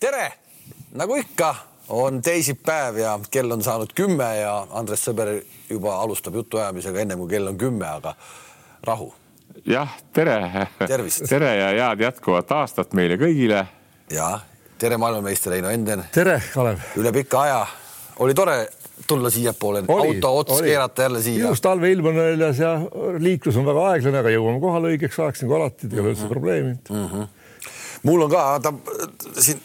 tere, nagu ikka, on teisipäev ja kell on saanud kümme ja Andres Sõber juba alustab jutuajamisega ennem kui kell on kümme, aga rahu. jah, tere. tere ja head jätkuvat aastat meile kõigile. ja tere, maailmameister Heino Enden. tere, Kalev. üle pika aja oli tore tulla siiapoole, auto ots oli. keerata jälle siia. ilus talveilm on väljas ja liiklus on väga aeglane, aga jõuame kohale õigeks ajaks nagu alati, ei ole üldse probleemi mm. -hmm. mul on ka, ta siin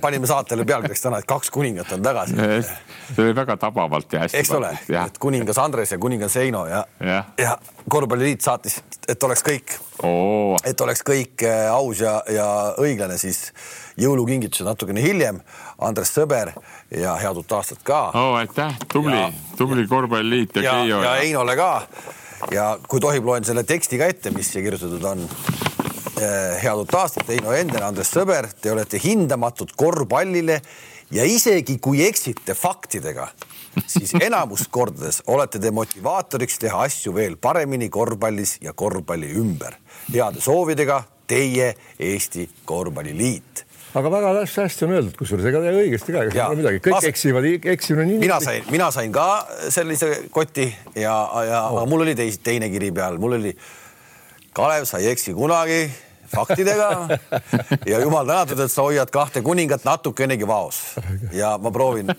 panime saatele pealkirjaks täna, et kaks kuningat on tagasi. see oli väga tabavalt ja hästi. eks ole, et kuningas Andres ja kuningas Heino ja, ja., ja korvpalliliit saatis, et oleks kõik oh., et oleks kõik äh, aus ja, ja õiglane, siis jõulukingitused natukene hiljem. Andres Sõber ja head uut aastat ka oh,. aitäh, tubli, tubli korvpalliliit ja, ja Keijo. ja Heinole ka. ja kui tohib, loen selle teksti ka ette, mis siia kirjutatud on head uut aastat, Heino Enden, Andres Sõber, te olete hindamatud korvpallile ja isegi kui eksite faktidega, siis enamus kordades olete te motivaatoriks teha asju veel paremini korvpallis ja korvpalli ümber. heade soovidega teie Eesti Korvpalliliit aga väga hästi on öeldud, kusjuures ega õigesti ka, ega ei ole midagi, kõik ma... eksivad, eksimine nii. mina sain, mina sain ka sellise koti ja, ja oh. mul oli teis, teine kiri peal, mul oli Kalev, sa ei eksi kunagi faktidega. Ja jumal tänatud, et sa hoiad kahte kuningat natukenegi vaos. Ja ma proovin,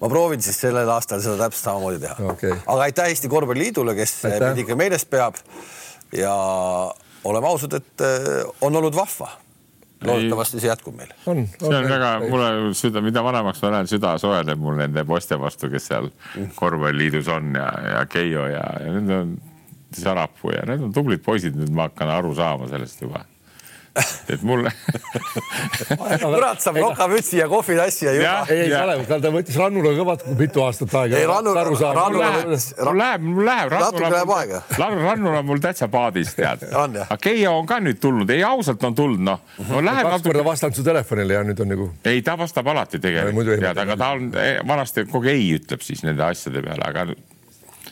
ma proovin siis sellel aastal seda täpselt samamoodi teha. Okay.. aga aitäh Eesti Korvpalliliidule, kes meid ikka meeles peab. ja oleme ausad, et äh, on olnud vahva. Loodetavasti see jätkub meil. on. see on väga, mulle süda, mida vanemaks ma lähen, süda soojeneb mul nende poiste vastu, kes seal korvpalliliidus on ja, ja Keijo ja, ja need on Sarapuu ja need on tublid poisid, nüüd ma hakkan aru saama sellest juba et mulle kurat saab lokamütsi ja kohvitassi ja juba. ei, ei Kalev, ta võttis Rannule kõvat mitu aastat aega. ei, Rannul, Rannul läheb, mul läheb, natuke läheb aega. Rannul on mul täitsa paadis, tead. aga Keijo on ka nüüd tulnud, ei ausalt on tulnud, noh no,. kaks natuke... korda vastanud su telefonile ja nüüd on nagu. ei, ta vastab alati tegelikult, tead, aga ta on eh, vanasti kogu ei ütleb siis nende asjade peale, aga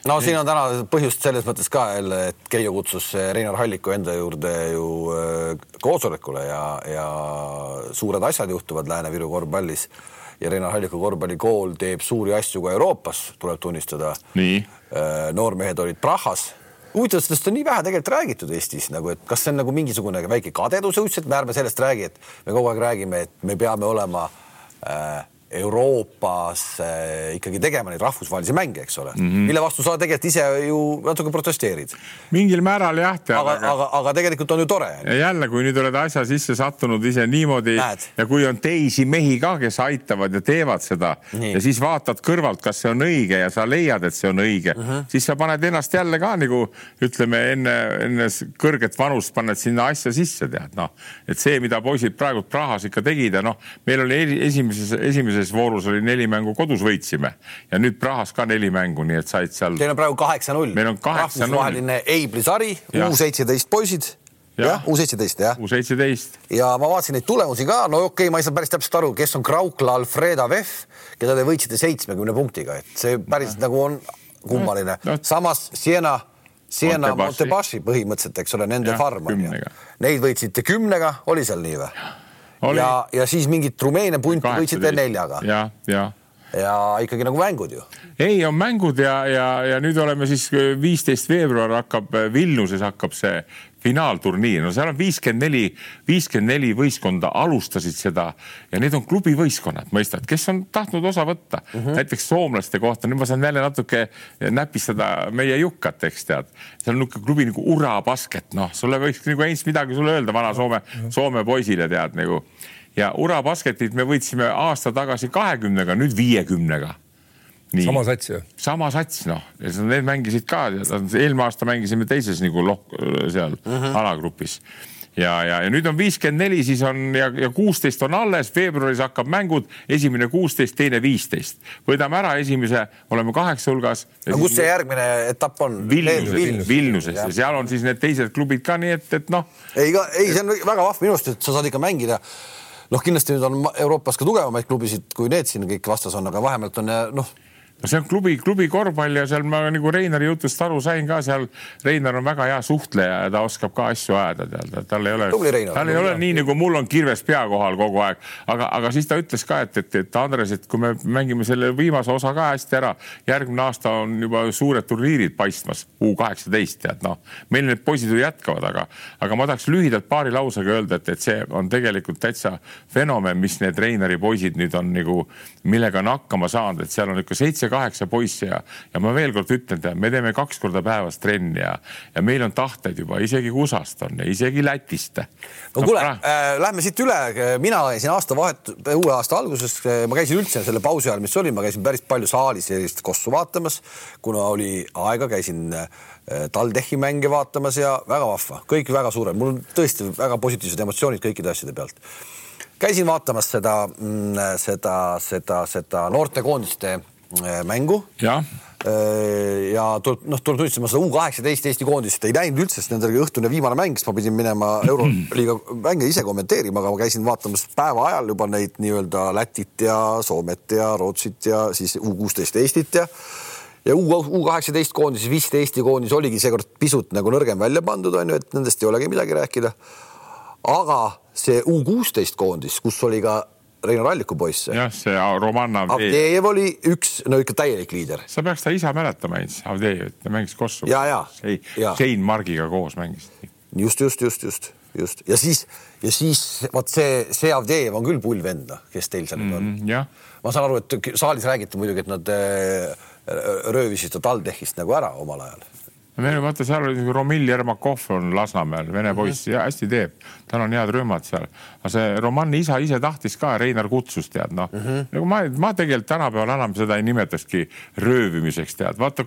no siin on täna põhjust selles mõttes ka jälle, et Keijo kutsus Reinar Halliku enda juurde ju äh, koosolekule ja, ja suured asjad juhtuvad Lääne-Viru korvpallis. Ja Reinar Halliku korvpallikool teeb suuri asju ka Euroopas, tuleb tunnistada. Äh, noormehed olid Prahas. Huvitav, sellest on nii vähe tegelikult räägitud Eestis nagu, et kas see on nagu mingisugune väike kadedus õudselt, me ärme sellest räägi, et me kogu aeg räägime, et me peame olema äh, Euroopas äh, ikkagi tegema neid rahvusvahelisi mänge, eks ole mm, -hmm. mille vastu sa tegelikult ise ju natuke protesteerid. mingil määral jah. aga, aga, aga, aga tegelikult on ju tore. ja jälle, kui nüüd oled asja sisse sattunud ise niimoodi Näed. ja kui on teisi mehi ka, kes aitavad ja teevad seda Nii. ja siis vaatad kõrvalt, kas see on õige ja sa leiad, et see on õige mm, -hmm. siis sa paned ennast jälle ka nagu ütleme enne, enne kõrget vanust paned sinna asja sisse, tead noh, et see, mida poisid praegu Prahas ikka tegid ja noh, meil oli esimeses, esimeses esimeses voorus oli neli mängu kodus võitsime ja nüüd Prahas ka neli mängu, nii et said seal. Teil on praegu kaheksa-null. meil on kaheksa-null. rahvusvaheline Eibli sari, U seitseteist poisid jah, U seitseteist jah. U seitseteist. ja ma vaatasin neid tulemusi ka, no okei okay,, ma ei saa päris täpselt aru, kes on Kraukla Alfreda Vef, keda te võitsite seitsmekümne punktiga, et see päris ja. nagu on kummaline no.. samas Siena, Siena Montebashi põhimõtteliselt, eks ole, nende ja, farm on ju. Neid võitsite kümnega, oli seal nii või? Oli... ja, ja siis mingit Rumeenia punti võitsite neljaga. ja, ja ja ikkagi nagu mängud ju. ei, on mängud ja, ja, ja nüüd oleme siis viisteist veebruar hakkab Vilniuses hakkab see finaalturniir, no seal on viiskümmend neli, viiskümmend neli võistkonda alustasid seda ja need on klubivõistkonnad, mõistad, kes on tahtnud osa võtta mm. -hmm. näiteks soomlaste kohta, nüüd ma saan jälle natuke näpistada meie Jukkat, eks tead. seal on niisugune klubi nagu Ura Basket, noh, sulle võiks nagu Heinz midagi sulle öelda, vana Soome mm, -hmm. Soome poisile tead nagu. ja Ura Basketit me võitsime aasta tagasi kahekümnega, nüüd viiekümnega. Sama sats ju. sama sats, noh, need mängisid ka, eelmine aasta mängisime teises nagu loh-, seal uh mhm. -huh. alagrupis ja, ja, ja nüüd on viiskümmend neli, siis on ja, ja kuusteist on alles, veebruaris hakkab mängud, esimene kuusteist, teine viisteist. võidame ära esimese, oleme kaheksa hulgas. aga kus see järgmine etapp on? Vilniuses, Vilniuses, Vilniuses ja seal on siis need teised klubid ka, nii et, et noh. ei, ei, see on väga vahva minu arust, et sa saad ikka mängida noh, kindlasti nüüd on Euroopas ka tugevamaid klubisid, kui need siin kõik vastas on, aga vahemalt on noh no see on klubi, klubi korvpall ja seal ma nagu Reinari jutust aru sain ka seal. Reinar on väga hea suhtleja ja ta oskab ka asju ajada, tead, tal ei ole, tal ei ole nii nagu mul on kirves pea kohal kogu aeg, aga, aga siis ta ütles ka, et, et, et Andres, et kui me mängime selle viimase osa ka hästi ära, järgmine aasta on juba suured turniirid paistmas, U kaheksateist, tead noh, meil need poisid ju jätkavad, aga, aga ma tahaks lühidalt paari lausega öelda, et, et see on tegelikult täitsa fenomen, mis need Reinari poisid nüüd on nagu, millega on hakkama saanud, et seal on ikka seitse-kaheksa poissi ja, ja ma veel kord ütlen, tead, me teeme kaks korda päevas trenni ja, ja meil on tahteid juba isegi USA-st on ja isegi Lätist. no kuule äh,, lähme siit üle, mina käisin aastavahet-, uue aasta alguses, ma käisin üldse selle pausi ajal, mis oli, ma käisin päris palju saalis sellist kossu vaatamas, kuna oli aega, käisin äh, TalTechi mänge vaatamas ja väga vahva, kõik väga suured, mul on tõesti väga positiivsed emotsioonid kõikide asjade pealt. Käisin vaatamas seda, mm, seda, seda, seda noortekoondiste äh, mängu. jah Äh, ja tuleb, noh, tuleb tunnistada, ma seda U kaheksateist Eesti koondist ei näinud üldse, sest nendel oli õhtune viimane mäng, sest ma pidin minema Euroliiga mänge ise kommenteerima, aga ma käisin vaatamas päeva ajal juba neid nii-öelda Lätit ja Soomet ja Rootsit ja siis U kuusteist Eestit ja ja U, U kaheksateist koondis, vist Eesti koondis oligi seekord pisut nagu nõrgem välja pandud, on ju, et nendest ei olegi midagi rääkida. aga see U kuusteist koondis, kus oli ka Reinar Alliku poiss. jah, see Roman Avdejev. Avdejev oli üks, no ikka täielik liider. sa peaks ta isa mäletama, Avdejevit, ta mängis Kosovos. ja, ja. Sein Margiga koos mängisid. just, just, just, just, just ja siis, ja siis vot see, see Avdejev on küll pull vend, noh, kes teil seal nüüd on mm,. ma saan aru, et saalis räägiti muidugi, et nad äh, röövisid TalTechist nagu ära omal ajal meil vaata, seal oli Romil Jermakov on Lasnamäel, vene mhm. poiss mm -hmm. ja hästi teeb, tal on head rühmad seal. aga see Romani isa ise tahtis ka, Reinar kutsus tead noh mm -hmm., nagu ma, ma tegelikult tänapäeval enam seda ei nimetakski röövimiseks tead, vaata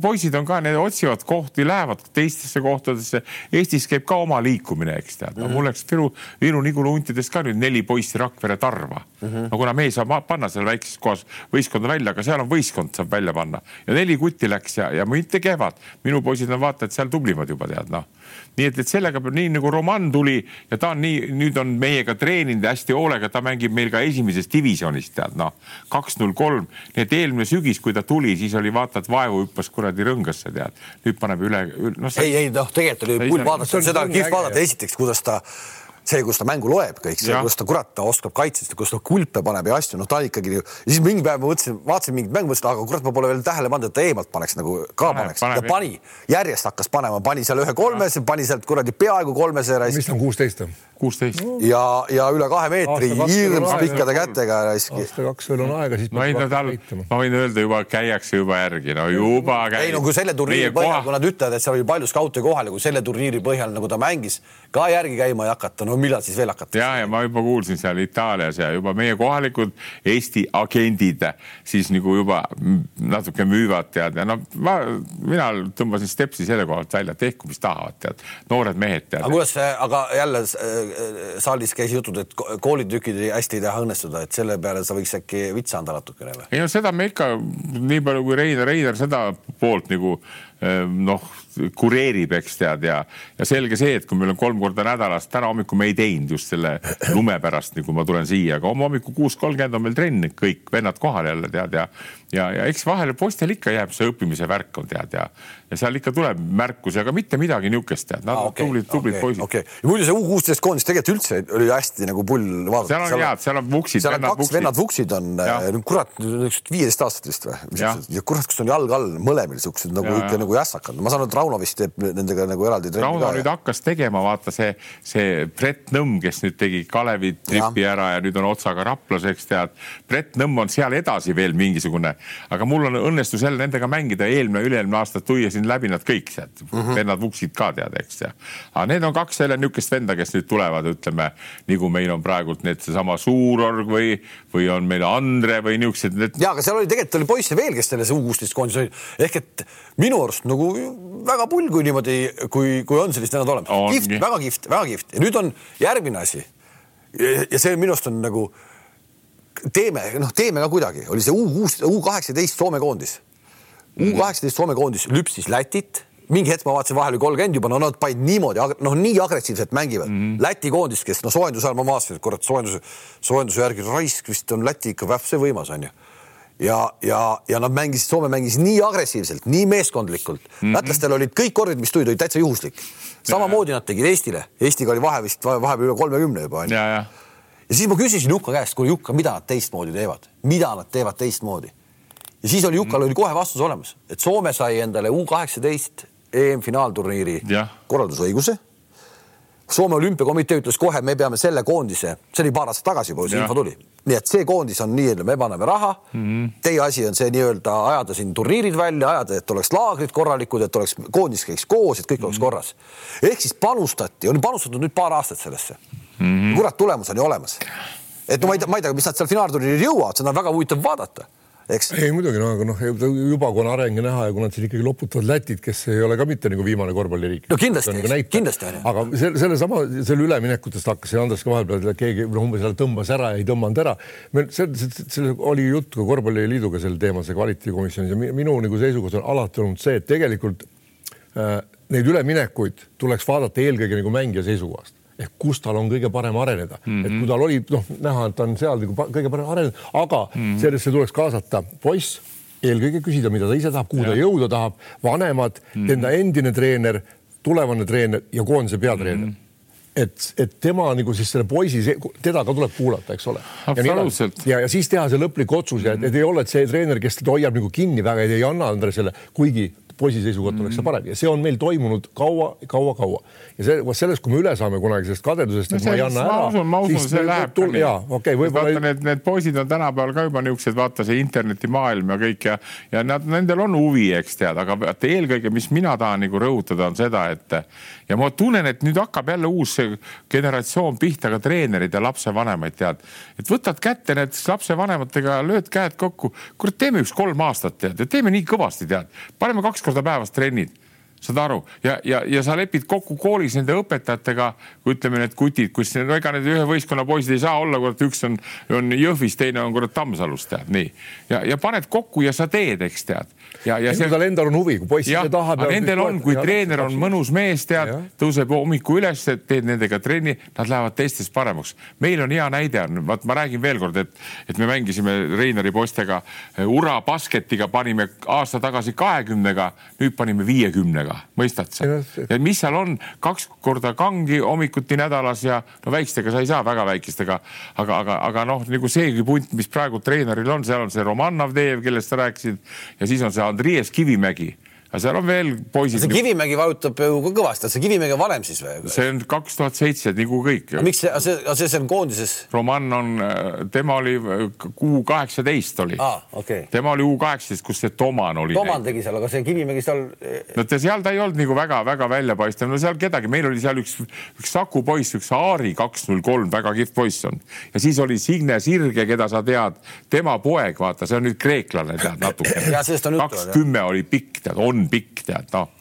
poisid on ka, need otsivad kohti, lähevad teistesse kohtadesse. Eestis käib ka oma liikumine, eks tead no,, mm -hmm. mul läks Viru, Viru-Nigula huntidest ka nüüd neli poissi Rakvere Tarva mm. -hmm. no kuna me ei saa panna seal väikses kohas võistkonda välja, aga seal on võistkond, saab välja panna ja neli kutti läks ja, ja mitte kehvad minu poisid on vaata, et seal tublimad juba tead noh. nii et, et sellega peab nii nagu Roman tuli ja ta on nii, nüüd on meiega treeninud hästi hoolega, ta mängib meil ka esimeses divisjonis tead noh, kaks null kolm. nii et eelmine sügis, kui ta tuli, siis oli vaata, et vaevu hüppas kuradi rõngasse tead. nüüd paneb üle, üle. No, ei, ei noh, tegelikult oli pull vaadata, seda kihvt vaadata, esiteks, kuidas ta see, kus ta mängu loeb, kõik see, kus ta kurat, ta oskab kaitsest, kus ta kulpe paneb ja asju, noh, ta ikkagi ja siis mingi päev ma mõtlesin, vaatasin mingit mängu, mõtlesin, aga kurat, ma pole veel tähele pannud, et ta eemalt paneks nagu ka paneb, paneks paneb, ja pani, järjest hakkas panema, pani seal ühe kolmese, pani sealt kuradi peaaegu kolmese. mis ta on kuusteist või? Kuusteist. ja, ja üle kahe meetri hirmus pikkade kätega raiski. aasta kaks veel on aega, siis. ma võin tal, ma võin öelda juba käiakse juba järgi, no juba käib. ei no kui selle turniiri põhjal, kui nad ütlevad, et seal oli palju skaute kohal ja kui selle turniiri põhjal nagu ta mängis, ka järgi käima ei hakata, no millal siis veel hakata? ja, ja ma juba kuulsin seal Itaalias ja juba meie kohalikud Eesti agendid siis nagu juba natuke müüvad tead ja no ma, mina tõmbasin stepsi selle koha pealt välja, tehku mis tahavad, tead, noored mehed tead. aga kuidas, aga jälle saalis käis jutud, et koolitükid hästi ei taha õnnestuda, et selle peale sa võiks äkki vitsa anda natukene või? ei no seda me ikka nii palju kui Reiner, Reiner seda poolt nagu Ehm, noh, kureerib, eks tead ja, ja selge see, et kui meil on kolm korda nädalas, täna hommikul me ei teinud just selle lume pärast, nagu ma tulen siia, aga homme hommikul kuus kolmkümmend on meil trenn, kõik vennad kohal jälle tead ja, ja, ja eks vahele poistel ikka jääb see õppimise värk on tead ja, ja seal ikka tuleb märkusi, aga mitte midagi niisugust tead, nad on okay, tublid, tublid okay, poisid okay.. ja muidu see U kuusteist koondis tegelikult üldse oli hästi nagu pull vaadata. seal on seal head, seal on vuksid. seal on kaks vuksid. vennad vuksid on, kurat, viieteist aastat vist või? ja kurat, kas on jalg all mõlemil siuksed nagu ikka nagu jässakad, ma saan aru, et Rauno vist teeb nendega nagu eraldi trenni Rauno ka. nüüd ja. hakkas tegema, vaata see, see Brett Nõmm, kes nüüd tegi Kalevi tripi ja. ära ja nüüd on otsaga Raplas, eks tead. Brett Nõmm on seal edasi veel mingisugune, aga mul on õnnestus jälle nendega mängida eelmine, üle-eelmine aasta tuiasin läbi nad kõik sealt mm -hmm., vennad vuksid ka tead, eks ja. aga need on kaks jälle niisugust venda, kes nüüd tulevad, ütleme nagu meil on praegult need seesama Suurorg või, või on meil Andre või niisugused need.... ja, aga seal oli tegelikult oli poisse veel, kes selles U kuusteist koondises olid ehk et minu arust nagu väga pull, kui niimoodi, kui, kui on sellised vennad olemas. kihvt, väga kihvt, väga kihvt ja nüüd on järgmine asi. ja see minu arust on nagu teeme, noh, teeme ka kuidagi, oli see U kuus, U kaheksateist Soome koondis. U kaheksateist Soome koondis lüpsis Lätit mingi hetk ma vaatasin vahel oli kolmkümmend juba, no nad panid niimoodi, noh, nii agressiivselt mängivad mm. -hmm. Läti koondis, kes noh, soojenduse ajal ma vaatasin, et kurat, soojenduse, soojenduse järgi raisk vist on Läti ikka vähk see võimas onju ja, ja, ja nad mängisid, Soome mängis nii agressiivselt, nii meeskondlikult mm. -hmm. lätlastel olid kõik kordid, mis tulid, olid täitsa juhuslik. samamoodi nad tegid Eestile, Eestiga oli vahe vist vahepeal üle kolmekümne juba onju. ja, siis ma küsisin Jukka käest, kuule Jukka, mida nad teistmoodi teevad, mida nad teevad teistmoodi. ja siis oli Jukkal oli kohe vastus olemas, et Soome sai endale U kaheksateist EM-finaalturniiri korraldusõiguse Soome olümpiakomitee ütles kohe, me peame selle koondise, see oli paar aastat tagasi juba, see info tuli. nii et see koondis on nii-öelda, me paneme raha mm. Mhm. -hmm. Teie asi on see nii-öelda ajada siin turniirid välja, ajada, et oleks laagrid korralikud, et oleks koondis käiks koos, et kõik Mhm. oleks korras. ehk siis panustati, on panustatud nüüd paar aastat sellesse mm. Mhm. -hmm. kurat, tulemus on ju olemas. et no ma ei tea, ma ei tea, mis nad seal finaalturniiril jõuavad, seda on väga huvitav vaadata, eks. ei muidugi, no aga noh, juba kui on areng näha ja kui nad siin ikkagi loputavad Lätit, kes ei ole ka mitte nagu viimane korvpalliriik. No kindlasti, nagu kindlasti on ju. aga selle, sellesama, selle üleminekutest hakkas siin Andres ka vahepeal, keegi noh, umbes jälle tõmbas ära ja ei tõmmanud ära. meil see, see, see oli jutt ka korvpalliliiduga sel teemal, see kvaliteedikomisjonis ja mi- minu nagu seisukoht on alati olnud see, et tegelikult äh, neid üleminekuid tuleks vaadata eelkõige nagu mängija seisukohast ehk kus tal on kõige parem areneda mm, -hmm. et kui tal oli noh, näha, et ta on seal nagu kõige parem arenenud, aga mm -hmm. sellesse tuleks kaasata poiss, eelkõige küsida, mida ta ise tahab, kuhu ta jõuda tahab, vanemad mm, -hmm. enda endine treener, tulevane treener ja koondise peatreener mm. -hmm et, et tema nagu siis selle poisi, teda ka tuleb kuulata, eks ole. Absoluutselt. ja, ja siis teha see lõplik otsus ja et, et ei ole et see treener, kes teda hoiab nagu kinni väga ja ei anna Andresele, kuigi poisi seisukohalt oleks see parem ja see on meil toimunud kaua, kaua, kaua ja see, vot sellest, kui me üle saame kunagi sellest kadedusest, et No ma ei anna ma ära. usun, ma usun, see läheb ka nii. ja okei okay, vaata võib-olla need, need poisid on tänapäeval ka juba niisugused, vaata see internetimaailm ja kõik ja, ja nad, nendel on huvi, eks tead, aga vaata eelkõige, mis mina tahan nagu rõhutada, on seda, et ja ma tunnen, et nüüd hakkab jälle uus generatsioon pihta ka treenerid ja lapsevanemaid, tead. et võtad kätte need lapsevanematega, lööd käed kokku, kurat, teeme üks kolm aastat, tead, ja teeme nii kõvasti, tead, paneme kaks korda päevas trennid saad aru ja, ja, ja sa lepid kokku koolis nende õpetajatega, ütleme, need kutid, kus no ega need ühe võistkonna poisid ei saa olla, kurat, üks on, on Jõhvis, teine on kurat Tammsalus, tead nii. ja, ja paned kokku ja sa teed, eks tead. ja, ja see... tal endal on huvi, kui poiss ise tahab. aga nendel on, kui treener on mõnus mees, tead tõuseb hommiku üles, teed nendega trenni, nad lähevad teistest paremaks. meil on hea näide on, vaat ma räägin veel kord, et, et me mängisime Reinari poistega eh, Ura basketiga panime aasta tagasi kahekümnega, nüüd panime viiekümnega, mõistad sa? Ja mis seal on, kaks korda kangi hommikuti nädalas ja no väikestega sa ei saa väga väikestega, aga, aga, aga noh, nagu seegi punt, mis praegu treeneril on, seal on see Roman Avdejev, kellest sa rääkisid ja siis on see Andriies Kivimägi aga seal on veel poisid. see Kivimägi vajutab ju ka kõvasti, see Kivimägi on vanem siis või? see on kaks tuhat seitse nagu kõik. miks see, see, see, see on koondises? Roman on, tema oli kuu kaheksateist oli okei okay.. tema oli U kaheksateist, kus see Toman oli. Toman tegi seal, aga see Kivimägi seal, no ta seal ta ei olnud nagu väga-väga väljapaistev, no seal kedagi, meil oli seal üks, üks Saku poiss, üks Aari kaks null kolm, väga kihvt poiss on. ja siis oli Signe Sirge, keda sa tead, tema poeg, vaata, see on nüüd kreeklane, tead natuke. Jaa, sellest on juttu, kaks jah. kümme oli pikk, tead, on pikk, tead, noh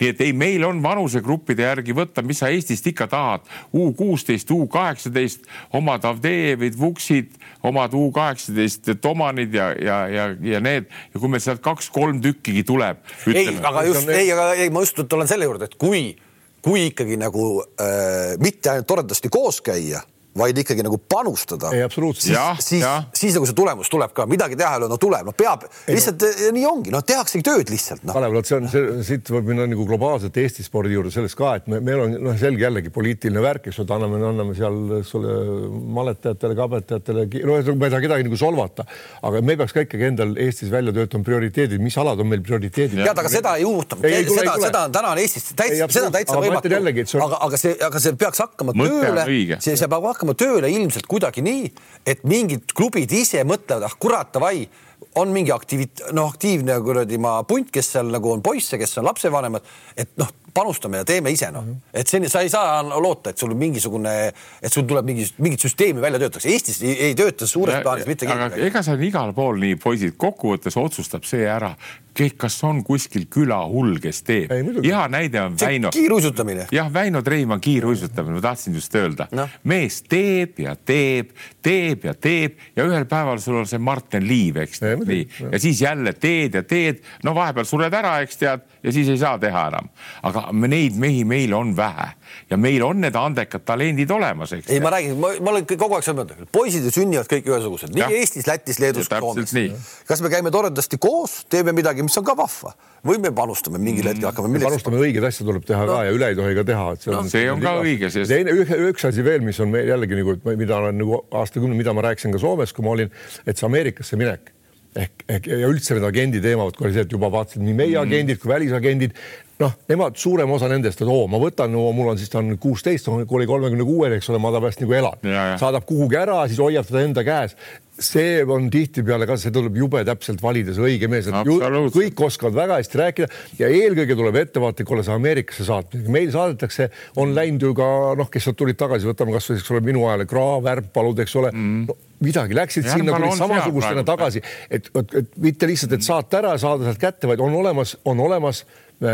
nii et ei, meil on vanusegruppide järgi võtta, mis sa Eestist ikka tahad, U kuusteist, U kaheksateist, omad Avdejevid, Vuksid, omad U kaheksateist Tomanid ja, ja, ja, ja need. Ja kui meil sealt kaks-kolm tükkigi tuleb. ei, aga just, ei, aga ei, ma just tulen selle juurde, et kui, kui ikkagi nagu äh, mitte ainult toredasti koos käia, vaid ikkagi nagu panustada. ei, absoluutselt. Jah. siis, siis nagu see tulemus tuleb ka, midagi teha ei ole, no tuleb, no peab, lihtsalt no. nii ongi, no tehaksegi tööd lihtsalt noh. Kalev, vot see on siit võib minna nagu globaalselt Eesti spordi juurde sellest ka, et me, meil on noh, selge jällegi poliitiline värk, eks ole, anname, anname seal sulle maletajatele, kabetajatele, no ühesõnaga ma ei taha kedagi nagu solvata, aga me peaks ka ikkagi endal Eestis välja töötama prioriteedid, mis alad on meil prioriteedid. tead, aga seda ei juhtu, Ei, ei seda ei, seda on täna on Eestis Ei, täitsa, seda on täitsa võimatu et aga, aga see, aga see peaks hakkama tööle see, see peab hakkama tööle ilmselt kuidagi nii, et mingid klubid ise mõtlevad, ah kurat, davai, on mingi aktiivit-, noh, aktiivne kuradi ma punt, kes seal nagu on poisse, kes on lapsevanemad, et noh, panustame ja teeme ise noh, et see, sa ei saa loota, et sul mingisugune, et sul tuleb mingi, mingit süsteemi välja töötatakse, Eestis ei, ei tööta suures plaanis mitte aga keegi. ega see on igal pool nii, poisid, kokkuvõttes otsustab see ära, kas on kuskil külahull, kes teeb. hea näide on Väino. kiiruisutamine. jah, Väino Treimann kiiruisutamine, ma tahtsin just öelda no.. mees teeb ja teeb, teeb ja teeb ja ühel päeval sul on see Martin Liiv, eks tead, nii. ja siis jälle teed ja teed, no vahepeal sured ära, eks tead, ja siis ei saa teha enam. aga neid mehi meil on vähe ja meil on need andekad talendid olemas, eks. ei, ma räägin, ma olen kogu aeg seda mõelnud, poisid ju sünnivad kõik ühesugused, nii ja. Eestis, Lätis, Leedus, Soomes. kas me käime toredasti koos, teeme midagi, mis on ka vahva või me panustame mingil hetkel hakkame millegi. panustame õigeid asju tuleb teha no. ka ja üle ei tohi ka teha, et see on no,. see on ka õige, sest. teine, üks asi veel, mis on meil jällegi nagu, mida olen nagu aastakümne, mida ma rääkisin ka Soomes, kui ma olin, et see Ameerikasse minek ehk, ehk ja üldse need agendi teemad, kui oli see, et juba vaatasid nii meie mm. agendid kui välisagendid, noh, nemad, suurem osa nendest, et oo, ma võtan no,, mul on siis ta on kuusteist, kuni kolmekümne kuueni, eks ole, ma ta pärast nagu elan, saadab kuhugi ära, siis hoiab teda enda käes. See on tihtipeale ka, see tuleb jube täpselt valida, see õige mees, et ju, kõik oskavad väga hästi rääkida ja eelkõige tuleb ettevaatlik olla see Ameerikasse saatmine. meil saadetakse, on läinud ju ka noh, kes sealt tulid tagasi, võtame kasvõi, eks ole, minu ajal Kraav, Ärppalud, eks ole. Mm. no, midagi, läksid ja sinna, tulid samasugustena tagasi, et, et, et mitte lihtsalt, et saata ära, saada sealt kätte, vaid on olemas, on olemas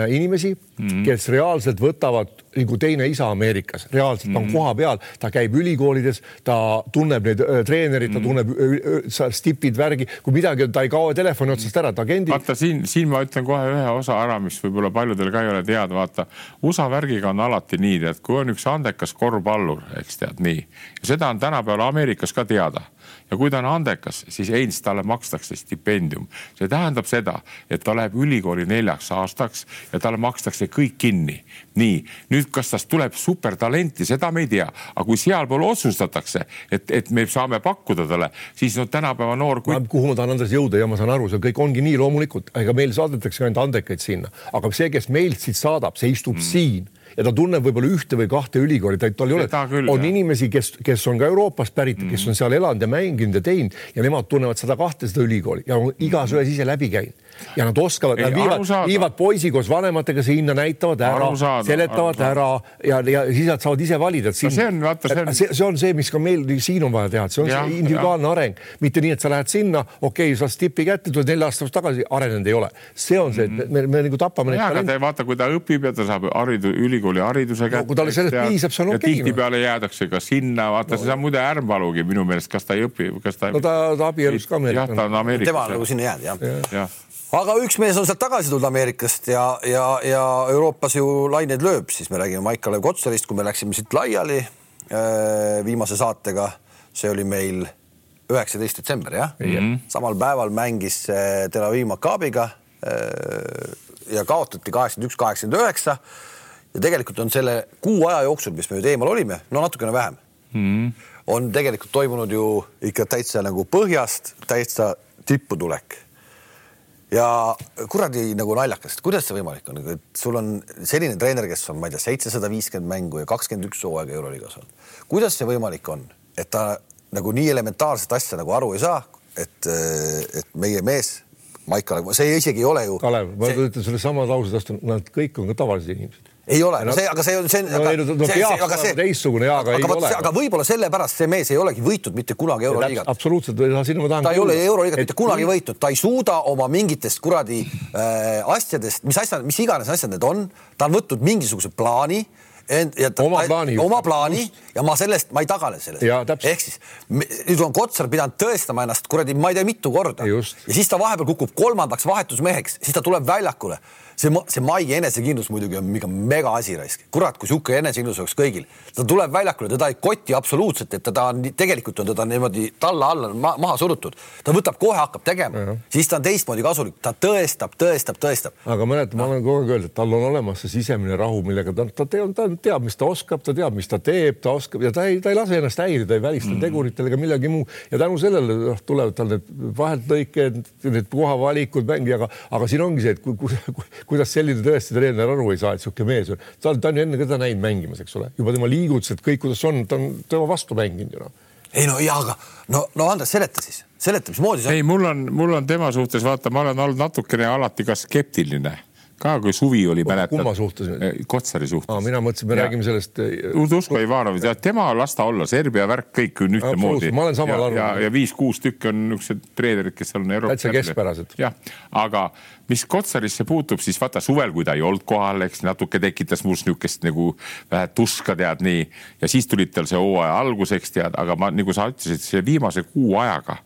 inimesi mm, -hmm. kes reaalselt võtavad nagu teine isa Ameerikas, reaalselt mm -hmm. on mhm. koha peal, ta käib ülikoolides, ta tunneb neid äh, treenereid ta tunneb äh, stipid, värgi, kui midagi, ta ei kao telefoni otsast ära, ta agendi. vaata siin, siin ma ütlen kohe ühe osa ära, mis võib-olla paljudel ka ei ole teada, vaata USA värgiga on alati nii, tead, kui on üks andekas korvpallur, eks tead nii, seda on tänapäeval Ameerikas ka teada ja kui ta on andekas, siis eils talle makstakse stipendium. see tähendab seda, et ta läheb ülikooli neljaks aastaks ja talle makstakse kõik kinni. nii, nüüd, kas tast tuleb supertalenti, seda me ei tea, aga kui sealpool otsustatakse, et, et me saame pakkuda talle, siis no tänapäeva noor kui.... kuhu ma tahan Andres jõuda ja ma saan aru, see kõik ongi nii loomulikult, ega meil saadetakse ainult andekaid sinna, aga see, kes meilt siit saadab, see istub mm. siin ja ta tunneb võib-olla ühte või kahte ülikooli, ta, tal ei ole, on jah. inimesi, kes, kes on ka Euroopast pärit mm, -hmm. kes on seal elanud ja mänginud ja teinud ja nemad tunnevad seda kahte seda ülikooli ja on igas ühes ise läbi käinud ja nad oskavad, nad viivad, viivad poisi koos vanematega sinna, näitavad ära, seletavad ära ja, ja siis nad saavad ise valida, et siin no see on, vaata, see on, see, see on see, mis ka meil siin on vaja teha, et see on ja, see individuaalne ja. areng, mitte nii, et sa lähed sinna, okei okay,, saad tipi kätte, tuled nelja aasta pärast tagasi, arenenud ei ole. see on see, et me, me, me nagu tapame. ja, aga te vaata, kui ta õpib ja ta saab haridu, ülikooli hariduse kätte no,. kui talle sellest piisab, see on okei okay,. tihtipeale jäädakse ka sinna, vaata no., see on muide Ärmpalugi minu meelest, kas ta ei õpi, kas ta. no ta, ta abiellus ka Ameerikas. jah, ta on Ameerikas. tema on nagu sinna jäänud jah ja. ja aga üks mees on sealt tagasi tulnud Ameerikast ja, ja, ja Euroopas ju laineid lööb, siis me räägime Maik-Kalev Kotsarist, kui me läksime siit laiali äh, viimase saatega, see oli meil üheksateist detsember jah mm, -hmm. samal päeval mängis äh, Tel Aviv Maccabiga äh, ja kaotati kaheksakümmend üks, kaheksakümmend üheksa. ja tegelikult on selle kuu aja jooksul, mis me nüüd eemal olime, no natukene vähem mm, -hmm. on tegelikult toimunud ju ikka täitsa nagu põhjast täitsa tippudulek ja kuradi nagu naljakas, et kuidas see võimalik on, et sul on selline treener, kes on, ma ei tea, seitsesada viiskümmend mängu ja kakskümmend üks hooaega Euroliigas olnud. kuidas see võimalik on, et ta nagu nii elementaarset asja nagu aru ei saa, et, et meie mees Maik Kalev, see isegi ei ole ju. Kalev, ma see... ütlen sellesama lause vastu, nad kõik on ka tavalised inimesed ei ole no,, see, aga see on, see no, aga, no, aga see teistsugune ja, aga, ei ole. aga võib-olla sellepärast see mees ei olegi võitnud mitte kunagi Euroliigat. absoluutselt, sinna ma tahan. ta ei ole Euroliigat mitte kunagi võitnud, ta ei suuda oma mingitest kuradi äh, asjadest, mis asjad, mis iganes asjad need on, ta on võtnud mingisuguse plaani Ent, ja ta, oma plaani, oma plaani ja ma sellest, ma ei tagane sellest. ehk siis nüüd on Kotsar pidanud tõestama ennast kuradi, ma ei tea, mitu korda. ja siis ta vahepeal kukub kolmandaks vahetusmeheks, siis ta tuleb väljakule see, see Mai enesekindlus muidugi on mingi mega asi raisk. kurat, kui sihuke enesekindlus oleks kõigil, ta tuleb väljakule, teda ei koti absoluutselt, et teda on tegelikult on teda niimoodi talla alla ma, maha surutud. ta võtab kohe, hakkab tegema, siis ta on teistmoodi kasulik, ta tõestab, tõestab, tõestab. aga mäletad, ma olen kogu aeg öelnud, et tal on olemas see sisemine rahu, millega ta, ta teab, ta teab, mis ta oskab, ta teab, mis ta teeb, ta oskab ja ta ei, ta ei lase ennast häirida, ei välista mm. teguritel ega millegi muu ja tänu sellele noh, tulevad tal need vaheltlõiked, need kohavalikud mängi, aga, aga siin ongi see, et kui, kui, kui, kuidas selline tõesti treener aru ei saa, et niisugune mees on, ta on, ta on ju enne ka teda näinud mängimas, eks ole, juba tema liigutused, kõik, kuidas on, ta on tema vastu mänginud ju noh. ei no ja, aga no, no Andres, seleta siis, seleta, mismoodi see on. ei, mul on, mul on tema suhtes vaata, ma olen olnud natukene alati ka skeptiline ka kui suvi oli, mäletad? kumma suhtes nüüd? Kotsari suhtes. mina mõtlesin, me ja. räägime sellest. Udusko Ivanov, tema las ta olla, Serbia värk kõik on ühtemoodi. ma olen samal arvamusel. ja, ja viis-kuus tükki on niisugused treenerid, kes on Euroopa. täitsa keskpärased. jah, aga mis Kotsarisse puutub, siis vaata suvel, kui ta ei olnud kohal, eks natuke tekitas must niisugust nagu vähe tuska tead nii ja siis tulid tal see hooaja alguseks tead, aga ma nagu sa ütlesid, see viimase kuu ajaga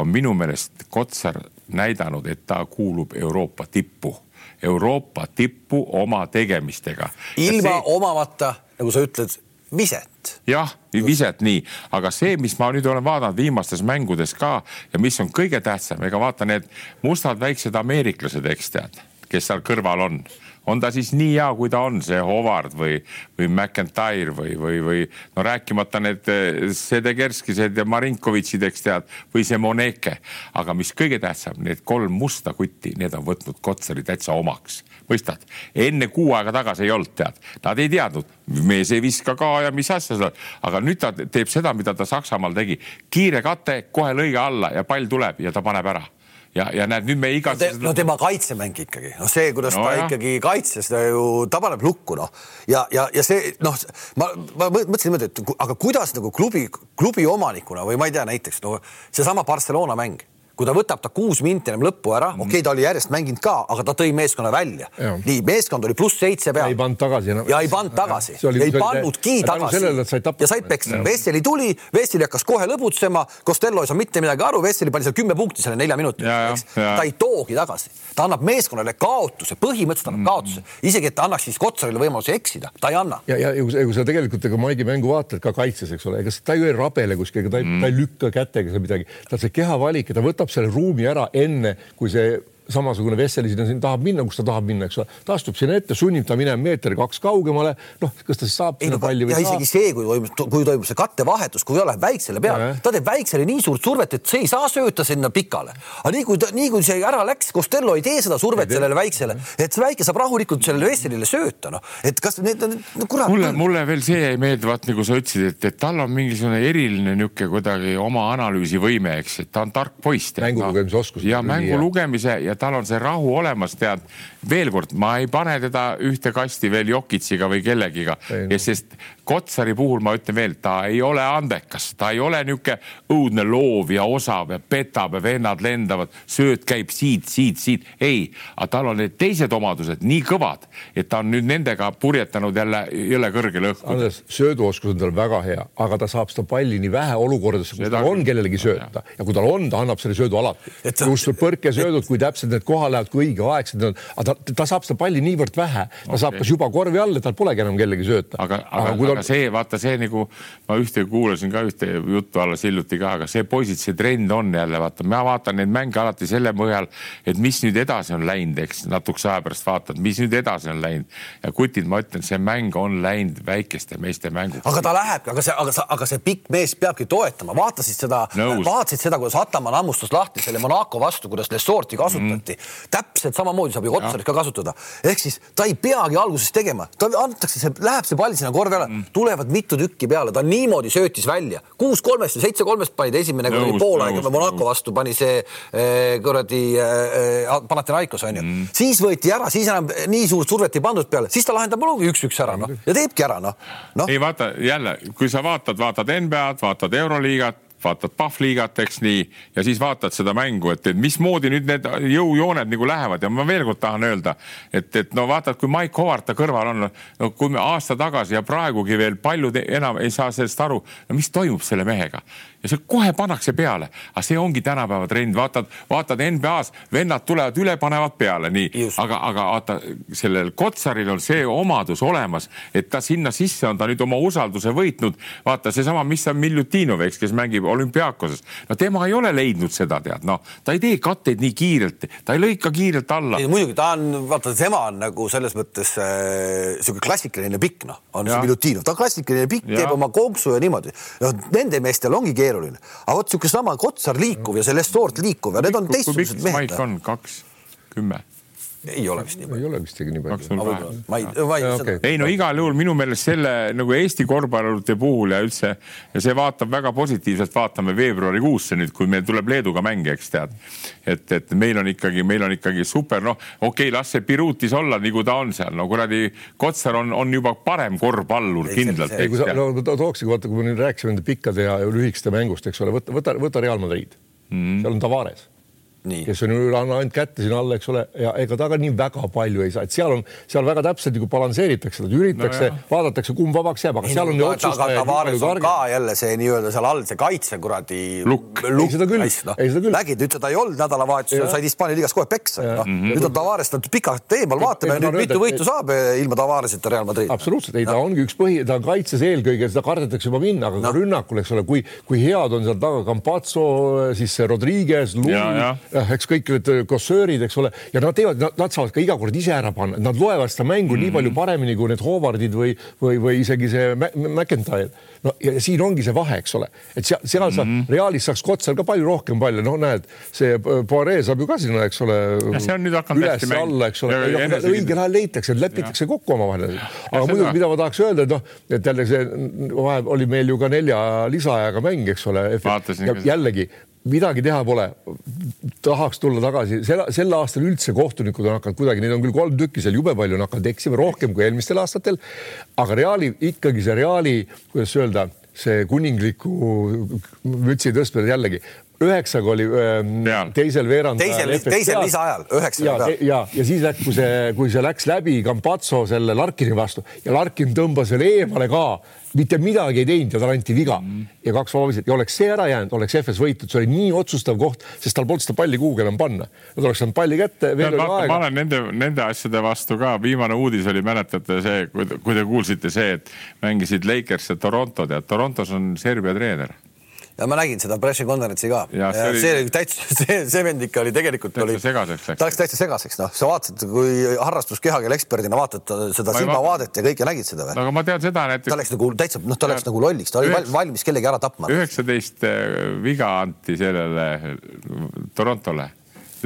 on minu meelest Kotsar näidanud, et ta kuulub Euroopa tippu Euroopa tippu oma tegemistega. ilma see... omamata, nagu sa ütled, viset. jah, viset nii, aga see, mis ma nüüd olen vaadanud viimastes mängudes ka ja mis on kõige tähtsam, ega vaata need mustad väiksed ameeriklased, eks tead, kes seal kõrval on on ta siis nii hea, kui ta on, see Howard või, või McIntyre või, või, või no rääkimata need eh, Sedekerskised ja Marinkovitšid, eks tead, või see Moneke. aga mis kõige tähtsam, need kolm musta kutti, need on võtnud Kotsari täitsa omaks. Mõistad, enne kuu aega tagasi ei olnud, tead, nad ei teadnud, mees ei viska ka ja mis asja seal, aga nüüd ta teeb seda, mida ta Saksamaal tegi, kiire kate, kohe lõige alla ja pall tuleb ja ta paneb ära ja, ja näed, nüüd me te, no tema kaitsemäng ikkagi, noh, see, kuidas no, ta jah. ikkagi kaitses, ta ju, ta paneb lukku, noh. ja, ja, ja see, noh, ma, ma mõtlesin niimoodi, et aga kuidas nagu klubi, klubi omanikuna või ma ei tea, näiteks no seesama Barcelona mäng kui ta võtab ta kuus minti enam lõppu ära, okei okay,, ta oli järjest mänginud ka, aga ta tõi meeskonna välja. nii, meeskond oli pluss seitse peal. ei pannud tagasi enam. ja ei pannud tagasi, ei pannudki tagasi. ja said peksta, Vesseli tuli, Vesseli hakkas kohe lõbutsema, Costello ei saa mitte midagi aru, Vesseli pani seal kümme punkti selle nelja minutiga, eks. ta ei toogi tagasi, ta annab meeskonnale kaotuse, põhimõtteliselt annab mm. kaotuse, isegi et ta annaks siis Kotsarile võimaluse eksida, ta ei anna. ja, ja kui sa tegelikult ega Maigi mängu vaatad ka kaitses, eks ole, ega ta ju ei rabele kuskil, ta ei mm., ta ei lükka kätega midagi, tal see kehavalik ja ta võtab selle ruumi ära enne, kui see samasugune Vesseli sinna, tahab minna, kus ta tahab minna, eks ole. ta astub sinna ette, sunnib ta minema meeter-kaks kaugemale. noh, kas ta siis saab ei, no, palli või ei saa. isegi see, kui toimub, kui toimub see kattevahetus, kui läheb väiksele peale, ta teeb väiksele nii suurt survet, et see ei saa sööta sinna pikale. aga nii kui ta, nii kui see ära läks, Costello ei tee seda survet sellele väiksele, et see väike saab rahulikult sellele Vesselile sööta, noh, et kas need on no, kurat. mulle, mulle veel see ei meeldi, vaat nagu sa ütlesid, et, et tal on mingisugune eriline niisugune kuidagi oma analüüsivõime, eks, et ta on tark poiss. mängu lugemise oskus. ja mängu lugemise ja tal on see rahu olemas, tead. Veel kord, ma ei pane teda ühte kasti veel Jokitsiga või kellegiga, sest Kotsari puhul ma ütlen veel, ta ei ole andekas, ta ei ole niisugune õudne loov ja osav ja petab ja vennad lendavad, sööt käib siit, siit, siit. ei, aga tal on need teised omadused nii kõvad, et ta on nüüd nendega purjetanud jälle jõle kõrgele õhku. Andres, sööduoskus on tal väga hea, aga ta saab seda palli nii vähe olukordadesse, kus tal on kellelegi sööta. Ja kui tal on, ta annab selle söödu alati. just põrkesöödud, kui täpselt need kohale lähevad, kui õigeaegsed need on, aga ta, ta saab seda palli niivõrd vähe, ta okay. saab kas juba korvi all, et tal polegi enam kellegi sööta. aga, aga, aga, aga see, vaata see nagu ma ühte kuulasin ka ühte juttu alles hiljuti ka, aga see poisid, see trend on jälle vaata, ma vaatan neid mänge alati selle põhjal, et mis nüüd edasi on läinud, eks natukese aja pärast vaatad, mis nüüd edasi on läinud ja kutid, ma ütlen, see mäng on läinud väikeste meeste mänguks. aga ta lähebki, aga see, aga sa, aga see pikk mees peabki toetama, vaatasid seda, vaatasid seda, kuidas Ataman hammustas lahti selle Monaco vastu, kuidas Lesorti kasutati mm. täpselt samamoodi saab ju Kotsarit ka kasutada, ehk siis ta ei peagi alguses tegema, ta antakse, see läheb see pall sinna korvi alla mm, tulevad mitu tükki peale, ta niimoodi söötis välja, kuus kolmest või seitse kolmest panid esimene kuradi poolaeg Monaco vastu pani see eh, kuradi eh, Panathinaikos onju mm., siis võeti ära, siis enam nii suurt survet ei pandud peale, siis ta lahendab olegi üks-üks ära noh ja teebki ära noh no.. ei vaata jälle, kui sa vaatad, vaatad NBA-d, vaatad Euroliigat vaatad Pahvliigat, eks nii, ja siis vaatad seda mängu, et, et mismoodi nüüd need jõujooned nagu lähevad. Ja ma veel kord tahan öelda, et, et no vaatad, kui Mike Howard ta kõrval on, no kui me aasta tagasi ja praegugi veel paljud enam ei saa sellest aru, no mis toimub selle mehega ja see kohe pannakse peale, aga see ongi tänapäeva trend, vaatad, vaatad NBA-s, vennad tulevad üle, panevad peale, nii, aga, aga vaata sellel Kotsaril on see omadus olemas, et ta sinna sisse on ta nüüd oma usalduse võitnud. vaata seesama, mis on Miljutinov, eks, kes mängib olümpiaakoses, no tema ei ole leidnud seda, tead, noh, ta ei tee katteid nii kiirelt, ta ei lõika kiirelt alla. muidugi ta on, vaata, tema on nagu selles mõttes äh, sihuke klassikaline pikk, noh, on ja. see Miljutinov, ta on klassikaline pikk, teeb oma konksu ja niimoodi. noh, nende meestel ongi keeruline keeruline. aga vot niisugune sama Kotsar liikuv ja see Lestort liikuv ja need on teistsugused mehed. Maik on kaks, kümme ei ole vist nii ei palju. ole vist isegi nii palju. ma ei, ma ei okei. ei no igal juhul minu meelest selle nagu Eesti korvpallurite puhul ja üldse ja see vaatab väga positiivselt, vaatame veebruarikuusse nüüd, kui meil tuleb Leeduga mäng, eks tead. et, et meil on ikkagi, meil on ikkagi super, noh, okei okay,, las see Birutis olla, nagu ta on seal, no kuradi Kotsar on, on juba parem korvpallur Ei, kindlalt, ei, kui sa no, to- tookski vaata, kui me nüüd rääkisime nende pikkade ja lühikeste mängust, eks ole, võta, võta, võta Real Madrid mm, Mhm. -hmm. seal on Tavares, nii, kes on ju andnud kätte sinna alla, eks ole, ja ega ta ka nii väga palju ei saa, et seal on, seal väga täpselt nagu balansseeritakse, üritatakse No no, vaadatakse, kumb vabaks jääb, aga seal on ju on ka jälle see nii-öelda seal all see kaitse kuradi. Lukk. Ei, seda küll. noh. Ei, seda küll. nägid, ütle ta ei olnud nädalavahetusel, said Hispaania liigas kohe peksa, noh. Mhm. nüüd on Tavares nad pikalt eemal, vaatame Ei, nüüd mitu öelda, võitu et- saab eh, ilma Tavareseta Real Madrid. absoluutselt, ei, ta ongi üks põhi, ta on kaitses eelkõige, seda kardetakse juba minna, aga no. rünnakul, eks ole, kui, kui head on seal taga Campazzo, siis Rodriguez, ja. Eks kõik need kossöörid, eks ole, ja nad teevad, nad saavad ka iga kord ise ära panna, nad loevad seda mängu mm -hmm. nii palju paremini kui need Howardid või, või, või isegi see McIntyre. no ja siin ongi see vahe, eks ole, et seal, seal sa mm -hmm. Realis saaks Kotsar ka palju rohkem palle, no näed, see Poiree saab ju ka sinna, eks ole. Ja see on nüüd hakanud hästi mäng- üles-alla, eks ole ja- ja, õigel ajal leitakse, lepitakse kokku omavahel. aga muidugi, mida ma tahaks öelda, et noh, et jälle see vahe oli meil ju ka nelja lisaajaga mäng, eks ole. Ja jällegi midagi teha pole. tahaks tulla tagasi, sel, sel aastal üldse kohtunikud on hakanud kuidagi, neid on küll kolm tükki seal jube palju on hakanud eksima rohkem kui eelmistel aastatel. aga Reali ikkagi see Reali, kuidas öelda, see kuningliku mütsi tõstmine jällegi üheksaga oli öö, teisel veerandajal. teisel, teisel lisaajal, üheksa ja, ja, ja siis läks, kui see, kui see läks läbi Campazzo selle Larkini vastu. Ja Larkin tõmbas veel eemale ka, mitte midagi ei teinud ja talle anti viga. Mm. ja kaks vabaviset ja oleks see ära jäänud, oleks FS võitnud, see oli nii otsustav koht, sest tal polnud seda palli kuhugi enam panna. Nad oleks saanud palli kätte, ma olen nende, nende asjade vastu ka, viimane uudis oli, mäletate see, kui te kuulsite see, et mängisid Lakers ja Toronto. Tead, Torontos on Serbia treener. Ja ma nägin seda pressikonverentsi ka. See see, oli- see täitsa, see, see vend ikka oli tegelikult Täitsa oli, segaseks läks. ta läks täitsa segaseks, noh, sa vaatasid, kui harrastuskehakeel eksperdina vaatad ta- seda silmavaadet ja kõike nägid seda või? aga ma tean seda ta näiteks, läks nagu täitsa, noh, ta läks nagu lolliks, ta oli Üheks- valmis kellegi ära tapma. üheksateist eh, viga anti sellele Torontole.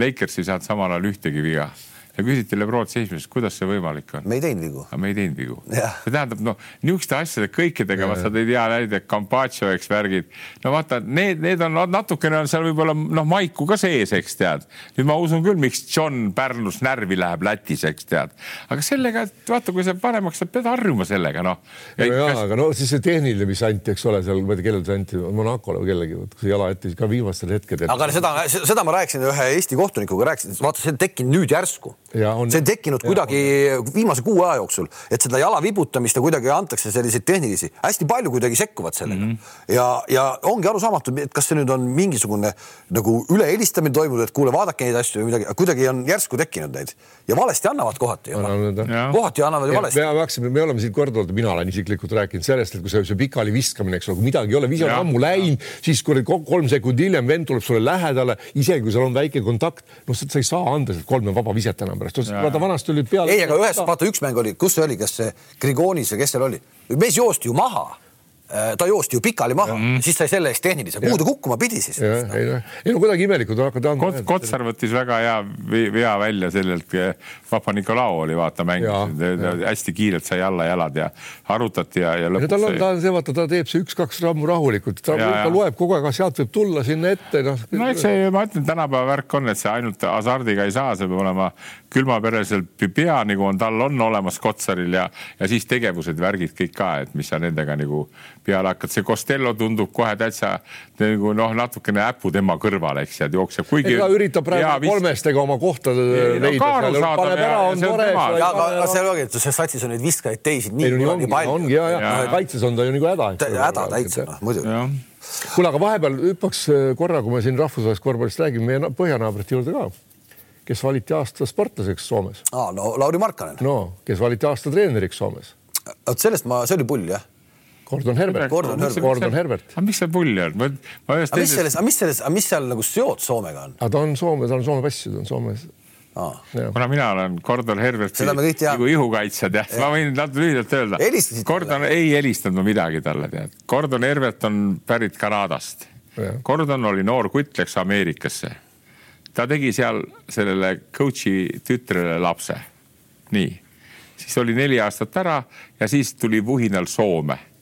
Lakers ei saanud samal ajal ühtegi viga ja küsiti Lebron seismisest, kuidas see võimalik on. me ei teinud vigu. me ei teinud vigu. See tähendab, noh, niisuguste asjade kõikidega, sa tõid hea näide, Campaccio, eks värgid. no vaata, need, need on natukene on seal võib-olla noh, maiku ka sees, eks tead. nüüd ma usun küll, miks John Pärnus närvi läheb Lätis, eks tead. aga sellega, et vaata, kui sa paremaks saad, pead harjuma sellega, noh. ja, aga no siis see tehniline, mis anti, eks ole, seal ma ei tea, kellele see anti, Monacole või kellelegi, jala ette ka viimastel hetkedel. aga seda, seda ma rääkisin ühe Eesti kohtunikuga, rääkisin, vaata, see on tekkinud nüüd järsku. Ja on- see on tekkinud ja kuidagi viimase kuu aja jooksul, et seda jala vibutamist ja kuidagi antakse selliseid tehnilisi, hästi palju kuidagi sekkuvad sellega mm. -hmm. ja, ja ongi arusaamatu, et kas see nüüd on mingisugune nagu ülehelistamine toimunud, et kuule, vaadake neid asju või midagi, kuidagi on järsku tekkinud neid ja valesti annavad kohati kohati annavad ju valesti. me hakkasime, me oleme siin korduvalt, mina olen isiklikult rääkinud sellest, et kui see, see pikali viskamine, eks ole, kui midagi ei ole, vise on ammu läinud, siis kui ko- kolm sekundit hiljem vend tuleb sulle lähedale, isegi kui seal on väike kontakt, noh, sa ei saa anda sealt kolme vaba viset enam pärast, vaata vanasti oli peale. ei, aga ühes, vaata üks mäng oli, kus see oli, kas see Grigonis või kes seal oli, mees joosti ju maha. Ta joosti ju pikali maha, siis sai selle eest tehnilise, kuhu ta kukkuma pidi siis? jah, ei noh, ei no kuidagi imelikud on hakanud Kot,. Kotsar võttis väga hea vea välja sellelt, Papa-Nikolau oli vaata mängis, hästi kiirelt sai alla jalad ja arutati ja, ja ja tal lõpuks on, ta on see, vaata, ta teeb see üks-kaks sammu rahulikult, ta, Ja, ta ja. loeb kogu aeg, sealt võib tulla sinna ette, noh. no eks see, ma ütlen, tänapäeva värk on, et see ainult hasardiga ei saa, see peab olema külmapereselt pea, nagu on tal on olemas Kotsaril ja, ja siis tegevused, värgid kõik ka, et mis sa nendega nagu peale hakkad, see Costello tundub kohe täitsa nagu noh, natukene äpu tema kõrval, eks ja jookseb, kuigi. ega üritab praegu kolmestega oma kohta leida aga see ongi, et see satsis on neid viskajaid teisi nii ei no nii kuradi ongi, palju. ongi ja, ja Ja. kaitses on ta ju nagu häda. häda täitsa, noh muidugi. kuule, aga vahepeal hüppaks äh, korra, kui me siin rahvusvahelisest korvpallist räägime, meie na- põhjanaabrite juurde ka, kes valiti aasta sportlaseks Soomes, aa, no Lauri Markkanen, no kes valiti aasta treeneriks Soomes, vot sellest ma, see oli pull jah. Gordon Herbert, Gordon Herbert. Gordon Herbert, aga mis see pull on, ma, ma ühest aga mis teisest, selles, aga mis selles, aga mis seal nagu seot Soomega on? aga ta on Soome, ta on Soome passi, ta on Soomes. kuna mina olen Gordon Herberti Seda me kõik teame. nagu ihukaitsjad jah, ma võin natuke lühidalt öelda. Gordon ei helistanud ma midagi talle tead, Gordon Herbert on pärit Kanadast. Gordon oli noor kutt, läks Ameerikasse. ta tegi seal sellele coach'i tütrele lapse. nii, siis oli neli aastat ära ja siis tuli vuhinal Soome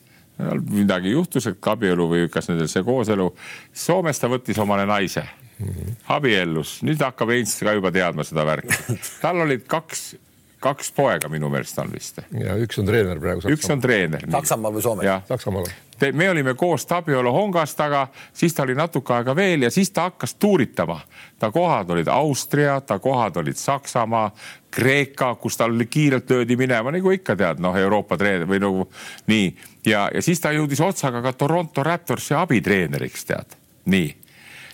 midagi juhtus, et abielu või kas nendel see kooselu. Soomes ta võttis omale naise, abiellus, nüüd hakkab Heinz ka juba teadma seda värki. tal olid kaks, kaks poega minu meelest on vist. ja üks on treener praegu. üks on treener. Saksamaal või Soomes? Saksamaal me olime koos Tabiolo Hongast, aga siis ta oli natuke aega veel ja siis ta hakkas tuuritama. ta kohad olid Austria, ta kohad olid Saksamaa, Kreeka, kus tal kiirelt löödi minema, nagu ikka tead, noh, Euroopa treener või nagu nii. Ja, ja siis ta jõudis otsaga ka Toronto Raptorsi abitreeneriks, tead, nii.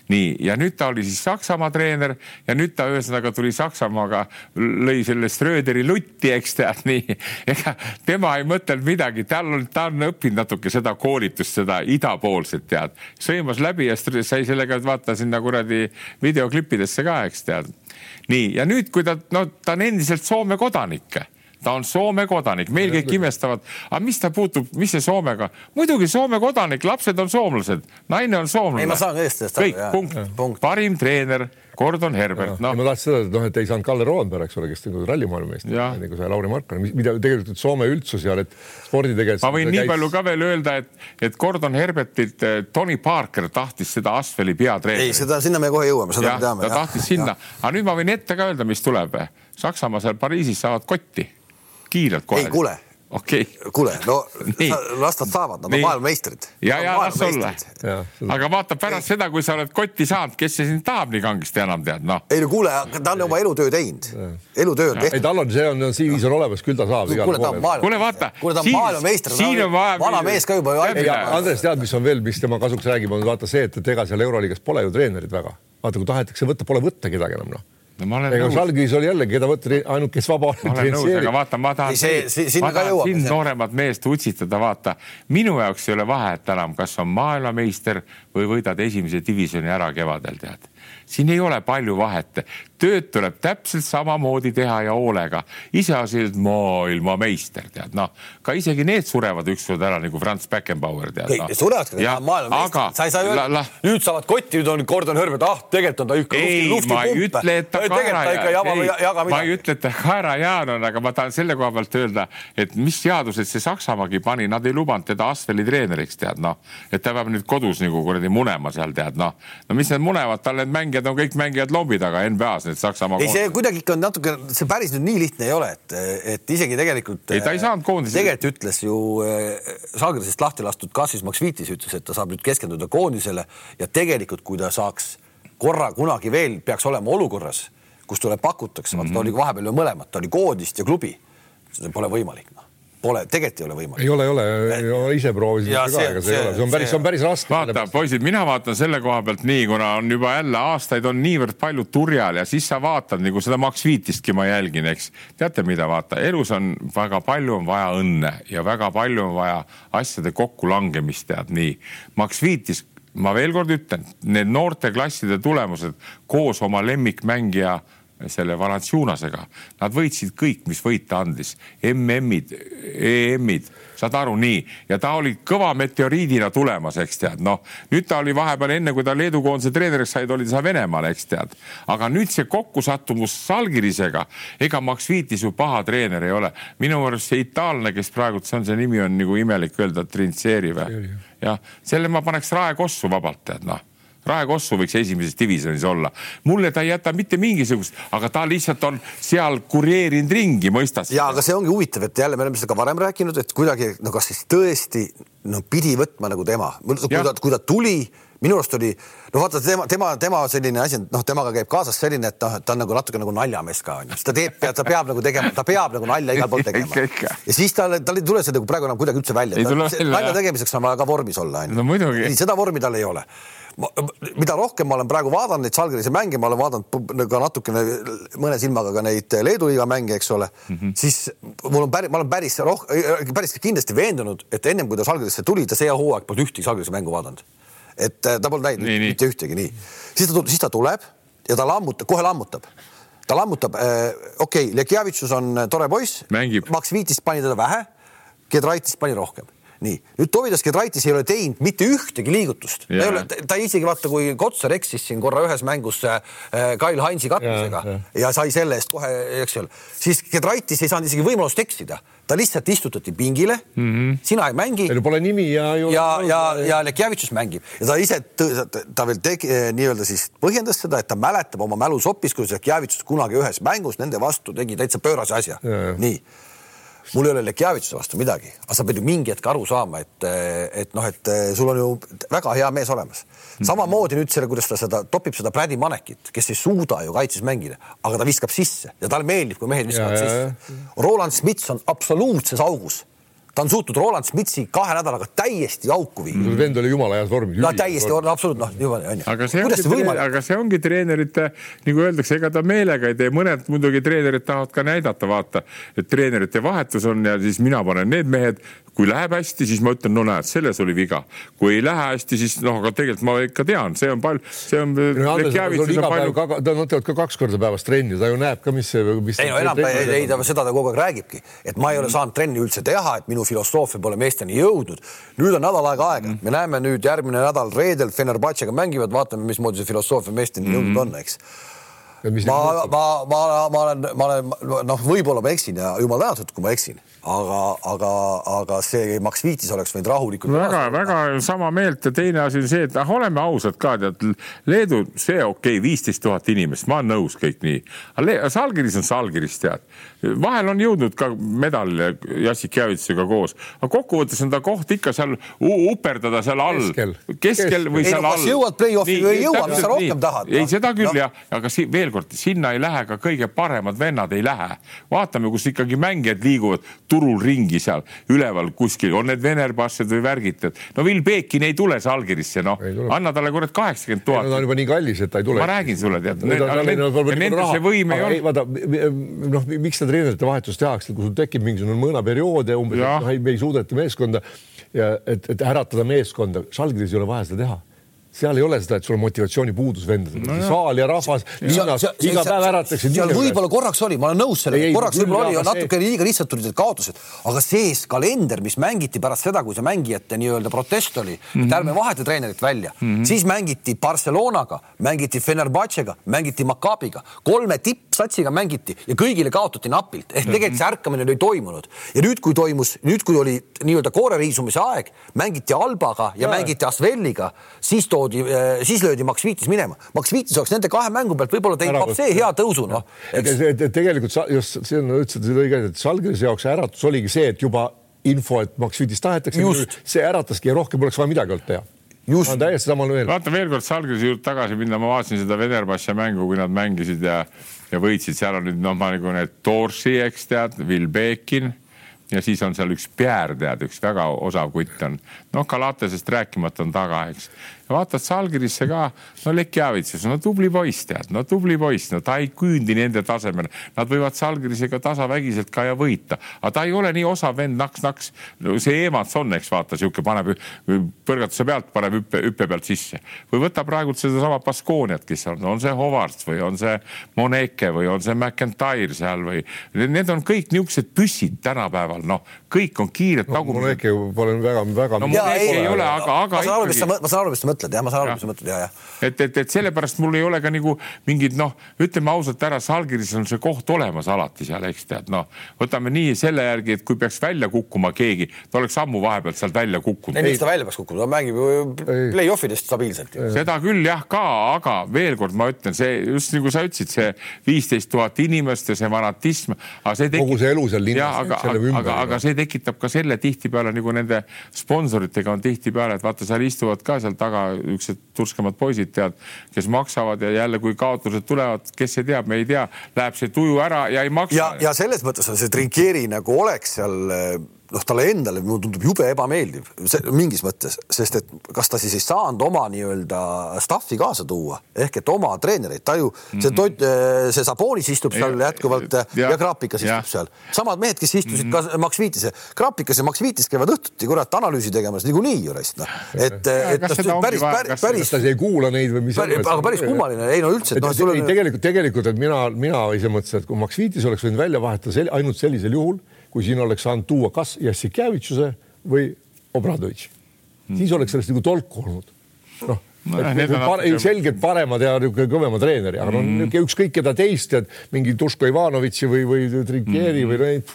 Nii, ja nüüd ta oli siis Saksamaa treener ja nüüd ta ühesõnaga tuli Saksamaaga, lõi selle Schröderi lutti, eks tead. Nii. ega tema ei mõtelnud midagi, tal on, ta on õppinud natuke seda koolitust, seda idapoolset tead. sõimas läbi ja sai sellega vaata sinna kuradi videoklippidesse ka, eks tead. nii, ja nüüd, kui ta, no ta on endiselt Soome kodanik ta on Soome kodanik, meil kõik imestavad, aga mis ta puutub, mis see Soomega, muidugi Soome kodanik, lapsed on soomlased, naine on soomlane. ei, ma saan eest sellest aru. kõik, punkt, punkt., parim treener Gordon Herbert, noh. ma tahtsin öelda, et noh, et ei saanud Kalle Roomberg, eks ole, kes nagu rallimaailmameister, nagu see Lauri Markmann, mida tegelikult Soome üldsus ja need sporditegelased. ma võin nii käis... palju ka veel öelda, et, et Gordon Herbertilt eh, Tony Parker tahtis seda Asveli peatreenerit. ei, seda, sinna me kohe jõuame, seda ja, me teame. ta tahtis sinna, aga nüüd ma võin ette ka öelda, mis tuleb. Saksamaa seal Pariisis saavad kotti kiirelt kohe. ei, kuule okei okay.. kuule, no las nad saavad, nad on maailmameistrid. ja, ja las olla. aga vaata pärast seda, kui sa oled kotti saanud, kes see sind tahab nii kangesti enam tead, noh. ei no kuule, ta on oma elutöö teinud. elutöö on tehtud. ei, tal on, see on, CV-s on olemas, küll ta saab. kuule, ta on maailma. kuule, vaata. kuule, ta on maailmameister. siin on vaja. vana mees ka juba. Andres, tead, mis on veel, mis tema kasuks räägib, on vaata see, et, et ega seal Euroliigas pole ju treenerid väga. vaata, kui tahetakse võtta, pole võtta kedagi enam, noh no ega Žalgiris oli jällegi, keda võtta ainult, kes vaba oli. ma olen nõus, aga vaata, ma tahan, ma tahan sind nooremat meest utsitada, vaata, minu jaoks ei ole vahet enam, kas on maailmameister või võidad esimese divisjoni ära kevadel, tead. Siin ei ole palju vahet, tööd tuleb täpselt samamoodi teha ja hoolega. iseasi, et maailmameister, tead noh, ka isegi need surevad ükskord ära nagu Franz Beckenbauer tead. no. surevad, aga maailmameister, sa ei saa öelda, nüüd saavad kotti, nüüd on Gordon Herbert, ah, tegelikult on ta ikka et ta kaera, ma ei ütle, et ta kaerajaan on, aga ma tahan selle koha pealt öelda, et mis seadused see Saksamaagi pani, nad ei lubanud teda Asveli treeneriks, tead noh, et ta peab nüüd kodus nagu kuradi munema seal, tead noh, no mis need munevad, tal need mängijad on kõik mängijad lombi taga NBA-s, need Saksamaa. ei, see kuidagi ikka on natuke, see päris nüüd nii lihtne ei ole, et, et isegi tegelikult. ei, ta ei saanud koondise. tegelikult ütles ju Žalgirisest eh, lahti lastud Kassis Maksvitis ütles, et ta saab nüüd keskenduda koondisele ja tegelikult, kui ta saaks korra kunagi veel peaks olema olukorras, kus talle pakutakse -hmm. ta oli vahepeal ju mõlemat, ta oli koondist ja klubi. see pole võimalik Pole, tegelikult ei ole võimalik. ei ole, ei ole, ise proovisin ka, ega see ei ole, see on päris, see on päris raske. vaata, poisid, mina vaatan selle koha pealt nii, kuna on juba jälle aastaid on niivõrd palju turjal ja siis sa vaatad nagu seda Max Viitistki ma jälgin, eks. teate, mida vaata, elus on väga palju on vaja õnne ja väga palju on vaja asjade kokkulangemist, tead nii. Max Viitis, ma veel kord ütlen, need noorteklasside tulemused koos oma lemmikmängija selle Valanciunasega, nad võitsid kõik, mis võita andis, MM-id, EM-id, saad aru, nii, ja ta oli kõva meteoriidina tulemas, eks tead, noh, nüüd ta oli vahepeal enne, kui ta Leedu koondise treeneriks sai, oli ta Venemaal, eks tead. aga nüüd see kokkusattumus Salgirisega, ega Max Viitis ju paha treener ei ole. minu arust see itaallane, kes praegu, see on, see nimi on nagu imelik öelda, Trinzeri või? jah, selle ma paneks raekossu vabalt, tead noh Rae Kossu võiks esimeses divisjonis olla. mulle ta ei jäta mitte mingisugust, aga ta lihtsalt on seal kureerinud ringi, mõistad? ja aga see ongi huvitav, et jälle me oleme seda ka varem rääkinud, et kuidagi no kas siis tõesti no pidi võtma nagu tema, kui ta, kui ta tuli minu arust oli, no vaata tema, tema, tema selline asi, noh, temaga käib kaasas selline, et noh, ta on nagu natuke nagu naljamees ka onju, siis ta teeb, ta peab nagu tegema, ta peab nagu nalja igal pool tegema. ja siis tal, tal ei tule see nagu praegu enam kuidagi üldse välja. nalja tegemiseks on vaja ka vormis olla onju. no seda vormi tal ei ole mida rohkem ma olen praegu vaadanud neid Žalgirise mänge, ma olen vaadanud ka natukene mõne silmaga ka neid Leedu liiga mänge, eks ole mm, -hmm. siis mul on päris, ma olen päris roh-, päris kindlasti veendunud, et ennem kui ta Žalgirisse tuli, ta see hooaeg polnud ühtegi Žalgirise mängu vaadanud. Et äh, ta polnud näinud mitte ühtegi, nii. siis ta, siis ta tuleb ja ta lammutab, kohe lammutab. Ta lammutab äh,, okei okay,, Lekjavitsus on tore poiss, Max Viitist pani teda vähe, Kedraitist pani rohkem nii, nüüd Tovidas Gedraitis ei ole teinud mitte ühtegi liigutust. ta ei ole, ta isegi vaata, kui Kotsar eksis siin korra ühes mängus äh, Kyle Heinzi katmisega ja, ja. ja sai selle eest kohe, eks ole, siis Gedraitis ei saanud isegi võimalust eksida ta lihtsalt istutati pingile mm, -hmm. sina ei mängi. Teil pole nimi ja. ja, ja, ja Lekjavitšus mängib ja ta ise, ta veel tegi nii-öelda siis põhjendas seda, et ta mäletab oma mälusopis, kuidas Lekjavitšus kunagi ühes mängus nende vastu tegi täitsa pöörase asja. nii mul ei ole Lekjavitšuse vastu midagi, aga sa pead ju mingi hetk aru saama, et, et noh, et sul on ju väga hea mees olemas. samamoodi nüüd selle, kuidas ta seda topib seda Brady Manekit, kes ei suuda ju kaitses mängida, aga ta viskab sisse ja talle meeldib, kui mehed viskavad ja, sisse. Roland Smits on absoluutses augus ta on suutnud Roland Smitsi kahe nädalaga täiesti auku viia mm.. vend oli jumala heas vormis. no täiesti, absoluutselt noh, juba onju. aga see ongi, aga see ongi treenerite, nagu öeldakse, ega ta meelega ei tee, mõned muidugi treenerid tahavad ka näidata, vaata, et treenerite vahetus on ja siis mina panen need mehed kui läheb hästi, siis ma ütlen, no näed, selles oli viga. kui ei lähe hästi, siis noh, aga tegelikult ma ikka tean, see on palju, see on. Palju... ta on teevad ka kaks korda päevas trenni, ta ju näeb ka, mis see, mis. ei no enam ei, ei ta seda ta kogu aeg räägibki, et ma ei ole saanud trenni üldse teha, et minu filosoofia pole meesteni jõudnud. nüüd on nädal aega aega, me näeme nüüd järgmine nädal reedel Fenerbahcega mängivad, vaatame, mismoodi see filosoofia meesteni jõudnud mm -hmm. on, eks ma, ma, ma, ma olen, ma olen, noh, võib-olla ma eksin ja jumal tänatud, kui ma eksin aga, aga, aga see Max Viitis oleks võinud rahulikult. väga-väga sama meelt ja teine asi on see, et noh, oleme ausad ka tead, Leedu, see okei okay,, viisteist tuhat inimest, ma olen nõus kõik nii. aga Salgiris on Salgiris tead, vahel on jõudnud ka medalile Jassik Javitsega koos, aga kokkuvõttes on ta koht ikka seal uperdada seal all, keskel, keskel või ei, seal no, all. jõuad play-off'i või ei jõua, mis sa rohkem nii. tahad? ei, seda küll no. jah, aga si veel kord, sinna ei lähe ka kõige paremad vennad ei lähe. vaatame, kus ikkagi mängijad liiguvad turul ringi seal üleval kuskil, on need venerbassed või värgid, et no Will Pekin ei tule Salgirisse, noh, anna talle kurat kaheksakümmend tuhat. ta on juba nii kallis, et ta ei tule. ma räägin sulle, tead. Nendel see võim ei ole. vaata, noh, miks seda treenerite vahetust tehakse, kui sul tekib mingisugune mõõnaperiood ja umbes, et noh, me ei suudeta meeskonda ja et, et äratada meeskonda, Salgiris ei ole vaja seda teha seal ei ole seda, et sul on motivatsioonipuudus vendadel. No, saal ja rahvas linnas iga päev äratatakse. seal võib-olla korraks oli, ma olen nõus sellega, korraks võib-olla oli, natuke liiga lihtsalt tulid need kaotused, aga see kalender, mis mängiti pärast seda, kui see mängijate nii-öelda protest oli mm, -hmm. et ärme vaheta treenerit välja mm, -hmm. siis mängiti Barcelonaga, mängiti Fenerbahcega, mängiti Maccabiga, kolme tippsatsiga mängiti ja kõigile kaotati napilt. Ehk tegelikult see ärkamine oli toimunud. Ja nüüd, kui toimus, nüüd, kui oli nii-öelda kooreriisumise aeg, mängiti Albaga ja, ja mängiti Asvelliga, siis toodi toodi, äh, siis löödi Max Viitis minema. Max Viitis oleks nende kahe mängu pealt võib-olla teinud see hea tõusu, noh. tegelikult sa just, see on, ütlesid õige, et Salgrise jaoks äratus oligi see, et juba info, et Max Viitis tahetakse, see ärataski ja rohkem poleks vaja midagi olnud teha just. olen täiesti samal meelel. vaata veel kord Salgrise juurde tagasi minna, ma vaatasin seda Venerbahce mängu, kui nad mängisid ja, ja võitsid, seal on nüüd noh, ma nagu need Torsi, eks tead, Vilbekin ja siis on seal üks Pierre, tead, üks väga osav kutt on. noh, Galatesest rääkimata on taga, eks vaatad Salgirisse ka, no Lekjavitsus, no tubli poiss tead, no tubli poiss, no ta ei küündi nende tasemele. Nad võivad Salgirisega tasavägiselt ka ja võita, aga ta ei ole nii osav vend naks-naks no,. see Emats on, eks vaata, sihuke paneb põrgatuse pealt, paneb hüppe, hüppe pealt sisse või võta praegult sedasama Baskooniat, kes on, on see Hovards või on see Moneke või on see McIntyre seal või need on kõik niisugused püssid tänapäeval, noh, kõik on kiired no,. Moneke pole väga-väga. no Moneke ei ole, aga, aga. ma saan aru, mis sa mõtled mõtled jah, ma saan aru, mis sa mõtled ja, ja. et, et, et sellepärast mul ei ole ka nagu mingid noh, ütleme ausalt ära, Salgiris on see koht olemas alati seal, eks tead, noh, võtame nii selle järgi, et kui peaks välja kukkuma keegi, ta oleks ammu vahepealt sealt välja kukkunud. ei, miks ta välja peaks kukkuma, ta mängib ju play-off idest stabiilselt. seda küll jah, ka, aga veel kord ma ütlen, see just nagu sa ütlesid, see viisteist tuhat inimest ja see fanatism, aga see tekib... kogu see elu seal linnas. aga, aga, aga, aga see tekitab ka selle tihtipeale nagu nende sponsoritega on tihtipeale, et vaata, seal istuvad ka seal taga niisugused turskemad poisid, tead, kes maksavad ja jälle, kui kaotused tulevad, kes see teab, me ei tea, läheb see tuju ära ja ei maksa. ja, ja selles mõttes on see Trinkieri nagu oleks seal noh, talle endale mulle tundub jube ebameeldiv mingis mõttes, sest et kas ta siis ei saanud oma nii-öelda staff'i kaasa tuua ehk et oma treenereid, ta ju mm -hmm. see Tot-, äh, see Sabonis istub seal ja, jätkuvalt ja, ja Krapikas istub ja. seal, samad mehed, kes istusid mm -hmm. ka Max Viitise, Krapikas ja Max Viitis käivad õhtuti kurat analüüsi tegemas niikuinii ju raisk noh, et, et noh, päris, päris, päris. ta ei kuula neid või mis. aga päris kummaline, ei no üldse. No, ei, tegelikult, tegelikult, et mina, mina ise mõtlesin, et kui Max Viitis oleks võinud välja vahetada sel, ainult sellisel juhul kui siin oleks saanud tuua kas Jassikevitšuse või Obradovitš mm., siis oleks sellest nagu tolku olnud. noh No, on pare, natuke- selgelt paremad ja niisugune kõvema treeneri, aga mm. no ükskõik keda teist tead, mingi Duško Ivanovitši või, või Trinkieri mm. või neid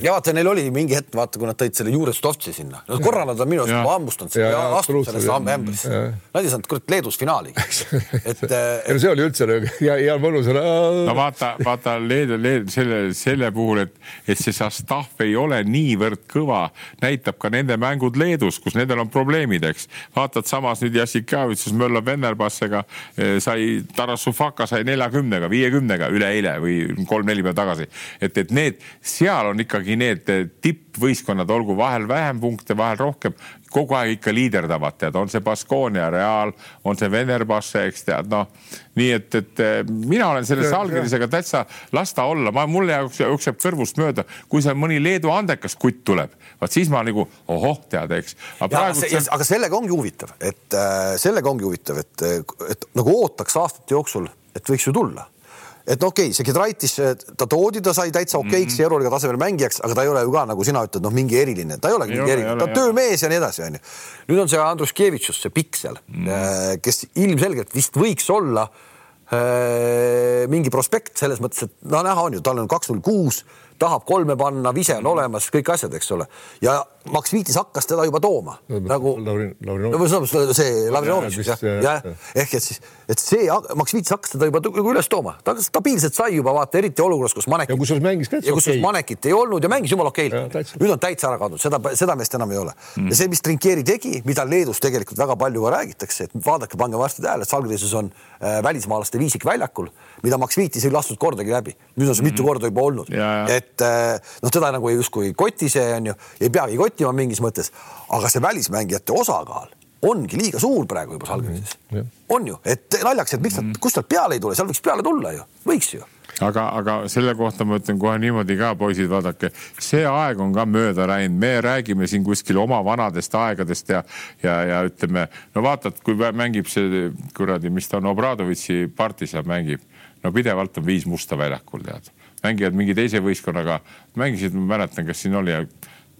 ja vaata, neil oli mingi hetk, vaata, kui nad tõid selle Jurestovtsi sinna no, korra nad on minu arust juba hammustanud Ja, ja, astunud sellesse ämbrisse. Nad ei saanud kurat Leedus finaali. et, ei et no see oli üldse nagu ja, ja mõnus no vaata, vaata Leedu, Leedu selle, selle puhul, et, et see Sastav ei ole niivõrd kõva, näitab ka nende mängud Leedus, kus nendel on probleemid, eks. vaatad samas nüüd Jassikavitsus möllab Vennerbassega, sai Taras Sufaka sai neljakümnega, viiekümnega üleeile või kolm-neli päeva tagasi. et, et need, seal on ikkagi need tippvõistkonnad, olgu vahel vähem punkte, vahel rohkem, kogu aeg ikka liiderdavad, tead, on see Baskonia, Real, on see Venerbasse, eks tead, noh. nii et, et eh, mina olen selle Salgirisega täitsa, las ta olla, ma, mulle jookseb, kõrvust mööda, kui seal mõni Leedu andekas kutt tuleb, vaat siis ma nagu ohoh, tead, eks. aga see, aga sellega ongi huvitav, et äh, sellega ongi huvitav, et, et nagu ootaks aastate jooksul, et võiks ju tulla et no okei okay,, see Gedraitis, ta toodi, ta sai täitsa okeiks mm -hmm. euroliiga tasemel mängijaks, aga ta ei ole ju ka nagu sina ütled, noh, mingi eriline, ta ei olegi mingi ole, eriline, ta on töömees ja nii edasi, onju. nüüd on see Andruskevitšus, see pikk seal mm, -hmm. kes ilmselgelt vist võiks olla äh, mingi prospekt selles mõttes, et no näha on ju, tal on kaks null kuus, tahab kolme panna, vise on olemas, kõik asjad, eks ole. ja Max Viitis hakkas teda juba tooma nagu Lauri- Laurinovitš. no see Lavrinovitš vist, jah, jah, ehk et siis, et see Max Viitis hakkas teda juba tu- üles tooma, ta stabiilselt sai juba vaata, eriti olukorras, kus Manekit ja kusjuures mängis ka ja kusjuures okei. Manekit ei olnud ja mängis jumala okeilt täitsa. nüüd on täitsa ära kadunud, seda, seda meest enam ei ole mm. ja see, mis Trinkieri tegi, mida Leedus tegelikult väga palju ka räägitakse, et vaadake, pange varsti tähele, et Salgirises on äh, välismaalaste viisik väljakul, mida Max Viitis ei lastud kordagi läbi, nüüd on see mm. mitu korda juba olnud, jaa. et äh, noh, teda nagu justkui ei koti see on ju, ei peagi kottima mingis mõttes, aga see välismängijate osakaal ongi liiga suur praegu juba Salgirises Mhm, jah. on ju, et naljakas, et miks nad, kust nad peale ei tule, seal võiks peale tulla ju, võiks ju. Aga, aga selle kohta ma ütlen kohe niimoodi ka, poisid, vaadake, see aeg on ka mööda läinud, me räägime siin kuskil oma vanadest aegadest ja, ja, ja ütleme, no vaatad, kui mängib see kuradi, mis ta on, Obradovitši partisan mängib, no pidevalt on viis musta väljakul, tead. mängivad mingi teise võistkonnaga, mängisid, ma mäletan, kas siin oli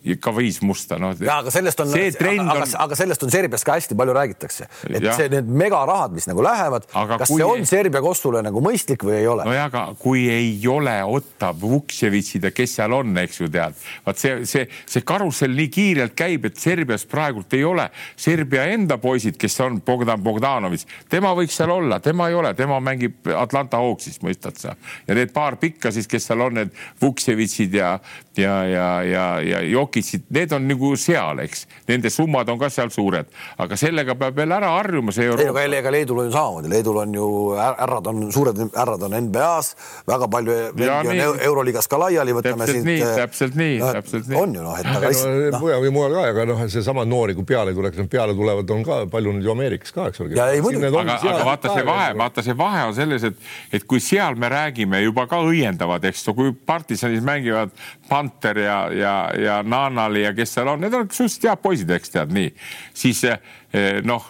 ikka viis musta, noh. ja aga sellest on, aga, on aga, sellest on Serbias ka hästi palju räägitakse, et Jah. see, need megarahad, mis nagu lähevad, kas see on Serbia kossule nagu mõistlik või ei ole nojah, aga kui ei ole Otta Vuksevitšid ja kes seal on, eks ju tead, vaat see, see, see karussell nii kiirelt käib, et Serbias praegult ei ole. Serbia enda poisid, kes on Bogdan Bogdanovitš, tema võiks seal olla, tema ei ole, tema mängib Atlanta Hawksis, mõistad sa. ja need paar pikka siis, kes seal on, need Vuksevitšid ja, ja, ja, ja, ja Jokitsid, need on nagu seal, eks. Nende summad on ka seal suured, aga sellega peab veel ära harjuma, see ei, Euroopa aga ega Leedul on ju samamoodi, Leedul on ju är- härrad on suured härrad on NBA-s, väga palju on nii. Eu- Euroliigas ka laiali, võtame Täpselt siit. nii, täpselt nii, täpselt nii. on ju noh, et aga lihtsalt no, noh, mujal või mujal ka, aga noh, seesama noori, kui peale tuleks, nad peale tulevad, on ka palju nüüd ju Ameerikas ka, eks ole. Ja ei, aga, aga vaata see vahe, vaata see vahe on selles, et, et kui seal me räägime juba ka õiendavad, eks ju, kui partisanis mängivad Panter ja, ja, ja Nanali ja kes seal on, need on suhteliselt head poisid, eks tead nii, siis eh, noh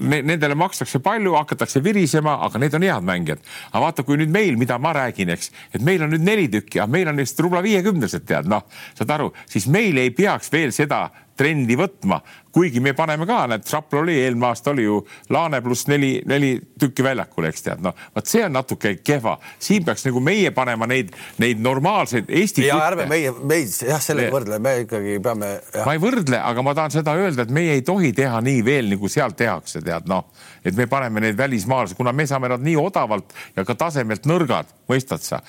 ne, nendele makstakse palju, hakatakse virisema, aga need on head mängijad. aga vaata, kui nüüd meil, mida ma räägin, eks, et meil on nüüd neli tükki, aga meil on neist rubla viiekümnesed, tead, noh, saad aru, siis meil ei peaks veel seda trendi võtma, kuigi me paneme ka, näed, Šapl oli eelmine aasta oli ju Laane pluss neli, neli tükki väljakul, eks tead, noh, vot see on natuke kehva, siin peaks nagu meie panema neid, neid normaalseid Eesti. ja ärme meie, meid jah, sellega Me- võrdle, me ikkagi peame ma ei võrdle, aga ma tahan seda öelda, et meie ei tohi teha nii veel nagu seal tehakse, tead noh, et me paneme neid välismaalasi, kuna me saame nad nii odavalt ja ka tasemelt nõrgad, mõistad sa?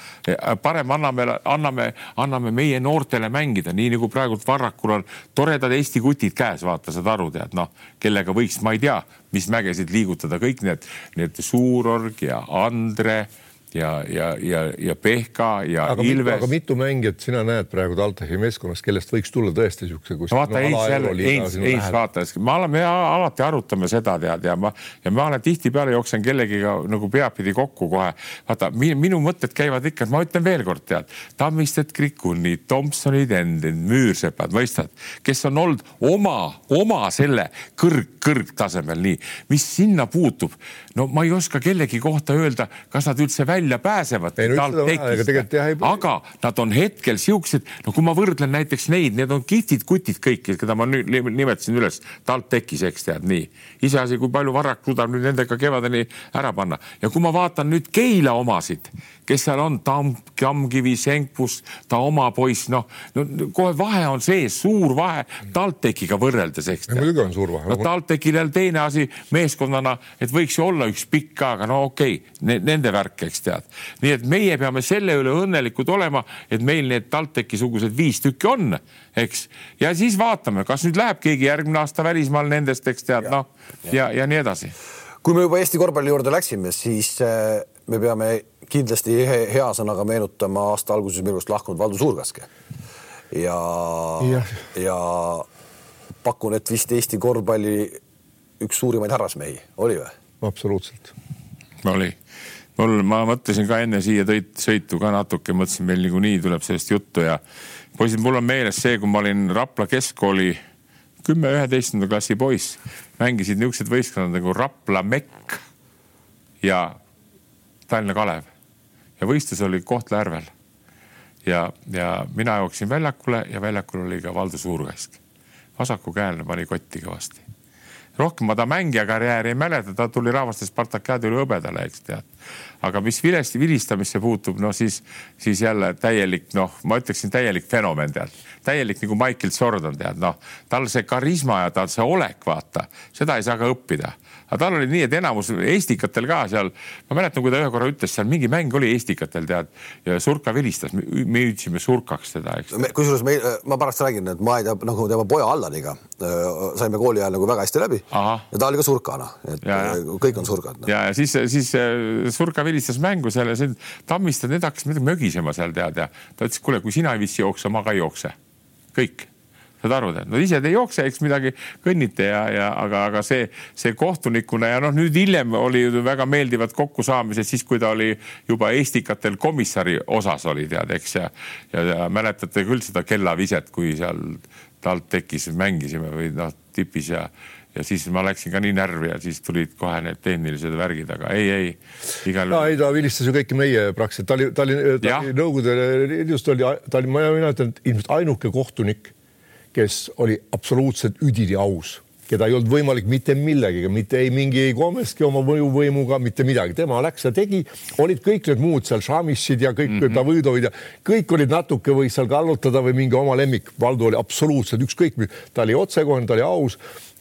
parem anname, anname, anname meie noortele mängida, nii nagu praegult Varrakul on toredad Eesti kutid käes, vaata, saad aru, tead noh, kellega võiks, ma ei tea, mis mägesid liigutada, kõik need, need Suurorg ja Andre ja, ja, ja, ja Pehka ja aga, Ilves aga mitu mängijat sina näed praegu TalTechi meeskonnas, kellest võiks tulla tõesti niisuguse kus no vaata no, eils jälle, eils, eils vaata, me oleme, alati arutame seda tead ja ma ja ma olen tihtipeale jooksen kellegiga nagu peapidi kokku kohe. vaata minu, mõtted käivad ikka, ma ütlen veelkord tead, Tammisted, Krikunid, Tomsonid, Endid, Müürsepad, mõistad, kes on olnud oma, oma selle kõrg, kõrgtasemel nii, mis sinna puutub. No ma ei oska kellegi kohta öelda, kas nad üldse välja pääsevad. Aga nad on hetkel siuksed, no kui ma võrdlen näiteks neid, need on kihvtid kutid kõik, keda ma nüüd nim- nimetasin üles, TalTechis, eks tead nii. iseasi, kui palju Varrak suudab nüüd nendega kevadeni ära panna ja kui ma vaatan nüüd Keila omasid, kes seal on, Tamm, Tammkivi, Senkpus, ta oma poiss, noh no, kohe vahe on sees, suur vahe TalTechiga võrreldes, eks muidugi on suur vahe. no TalTechil jälle teine asi meeskonnana, et võiks ju olla üks pikk ka, aga no okei okay, ne, nende värk, eks tead. nii et meie peame selle üle õnnelikud olema, et meil need TalTechi sugused viis tükki on, eks. ja siis vaatame, kas nüüd läheb keegi järgmine aasta välismaal nendest, eks tead, noh ja, ja nii edasi. kui me juba Eesti korvpalli juurde läksime, siis äh, me peame kindlasti he- hea sõnaga meenutama aasta alguses minust lahkunud Valdo Suurkaske. ja, Jah. ja pakun, et vist Eesti korvpalli üks suurimaid härrasmehi, oli või? Absoluutselt. oli, mul, ma mõtlesin ka enne siia tõit, sõitu ka natuke, mõtlesin, meil niikuinii tuleb sellest juttu ja poisid, mul on meeles see, kui ma olin Rapla keskkooli kümme, üheteistkümnenda klassi poiss, mängisid niisugused võistkonnad nagu Rapla Mekk ja Tallinna Kalev ja võistlus oli Kohtla-Järvel. ja, ja mina jooksin väljakule ja väljakul oli ka Valdo Suurkask. vasakukäelne pani kotti kõvasti rohkem ma ta mängijakarjääri ei mäleta, ta tuli rahvaste Spartakiaadi üle hõbedale, eks tead. aga mis vilesti, vilistamisse puutub, no siis, siis jälle täielik, noh, ma ütleksin täielik fenomen tead, täielik nagu Michael Jordan tead, noh, tal see karisma ja tal see olek, vaata, seda ei saa ka õppida aga tal oli nii, et enamus Eestikatel ka seal, ma mäletan, kui ta ühe korra ütles seal mingi mäng oli Eestikatel tead ja Surka vilistas, me hüüdsime surkaks teda, eks. kusjuures me, ma pärast räägin, et ma ei tea, nagu tema poja Allaniga äh, saime kooli ajal nagu väga hästi läbi Ahah. ja ta oli ka surkana, et Ja, ja. äh, kõik on surgad no.. ja, ja siis, siis äh, Surka vilistas mängu seal ja see Tammiste, need hakkasid midagi mögisema seal tead ja ta ütles, kuule, kui sina ei viitsi jooksa, ma ka ei jookse. kõik, saad aru tead, no ise ei jookse, eks midagi kõnnite ja, ja aga, aga see, see kohtunikuna ja noh, nüüd hiljem oli väga meeldivad kokkusaamised siis, kui ta oli juba Eestikatel komissari osas oli tead, eks ja, ja, ja mäletate küll seda kellaviset, kui seal talt tekkis, mängisime või noh, tipis ja ja siis ma läksin ka nii närvi ja siis tulid kohe need tehnilised värgid, aga ei, ei igal no ei, ta vilistas ju kõiki meie praktiliselt, ta oli, ta oli, Nõukogude Liidust oli, ta oli, ma et ilmselt ainuke kohtunik, kes oli absoluutselt üdini aus, keda ei olnud võimalik mitte millegagi, mitte ei mingi ei Komeski oma mõjuvõimuga, mitte midagi, tema läks ja tegi, olid kõik need muud seal Šamissid ja kõik mm -hmm. Davidovid ja kõik olid natuke võis seal kallutada või mingi oma lemmik. Valdo oli absoluutselt ükskõik, ta oli otsekohene, ta oli aus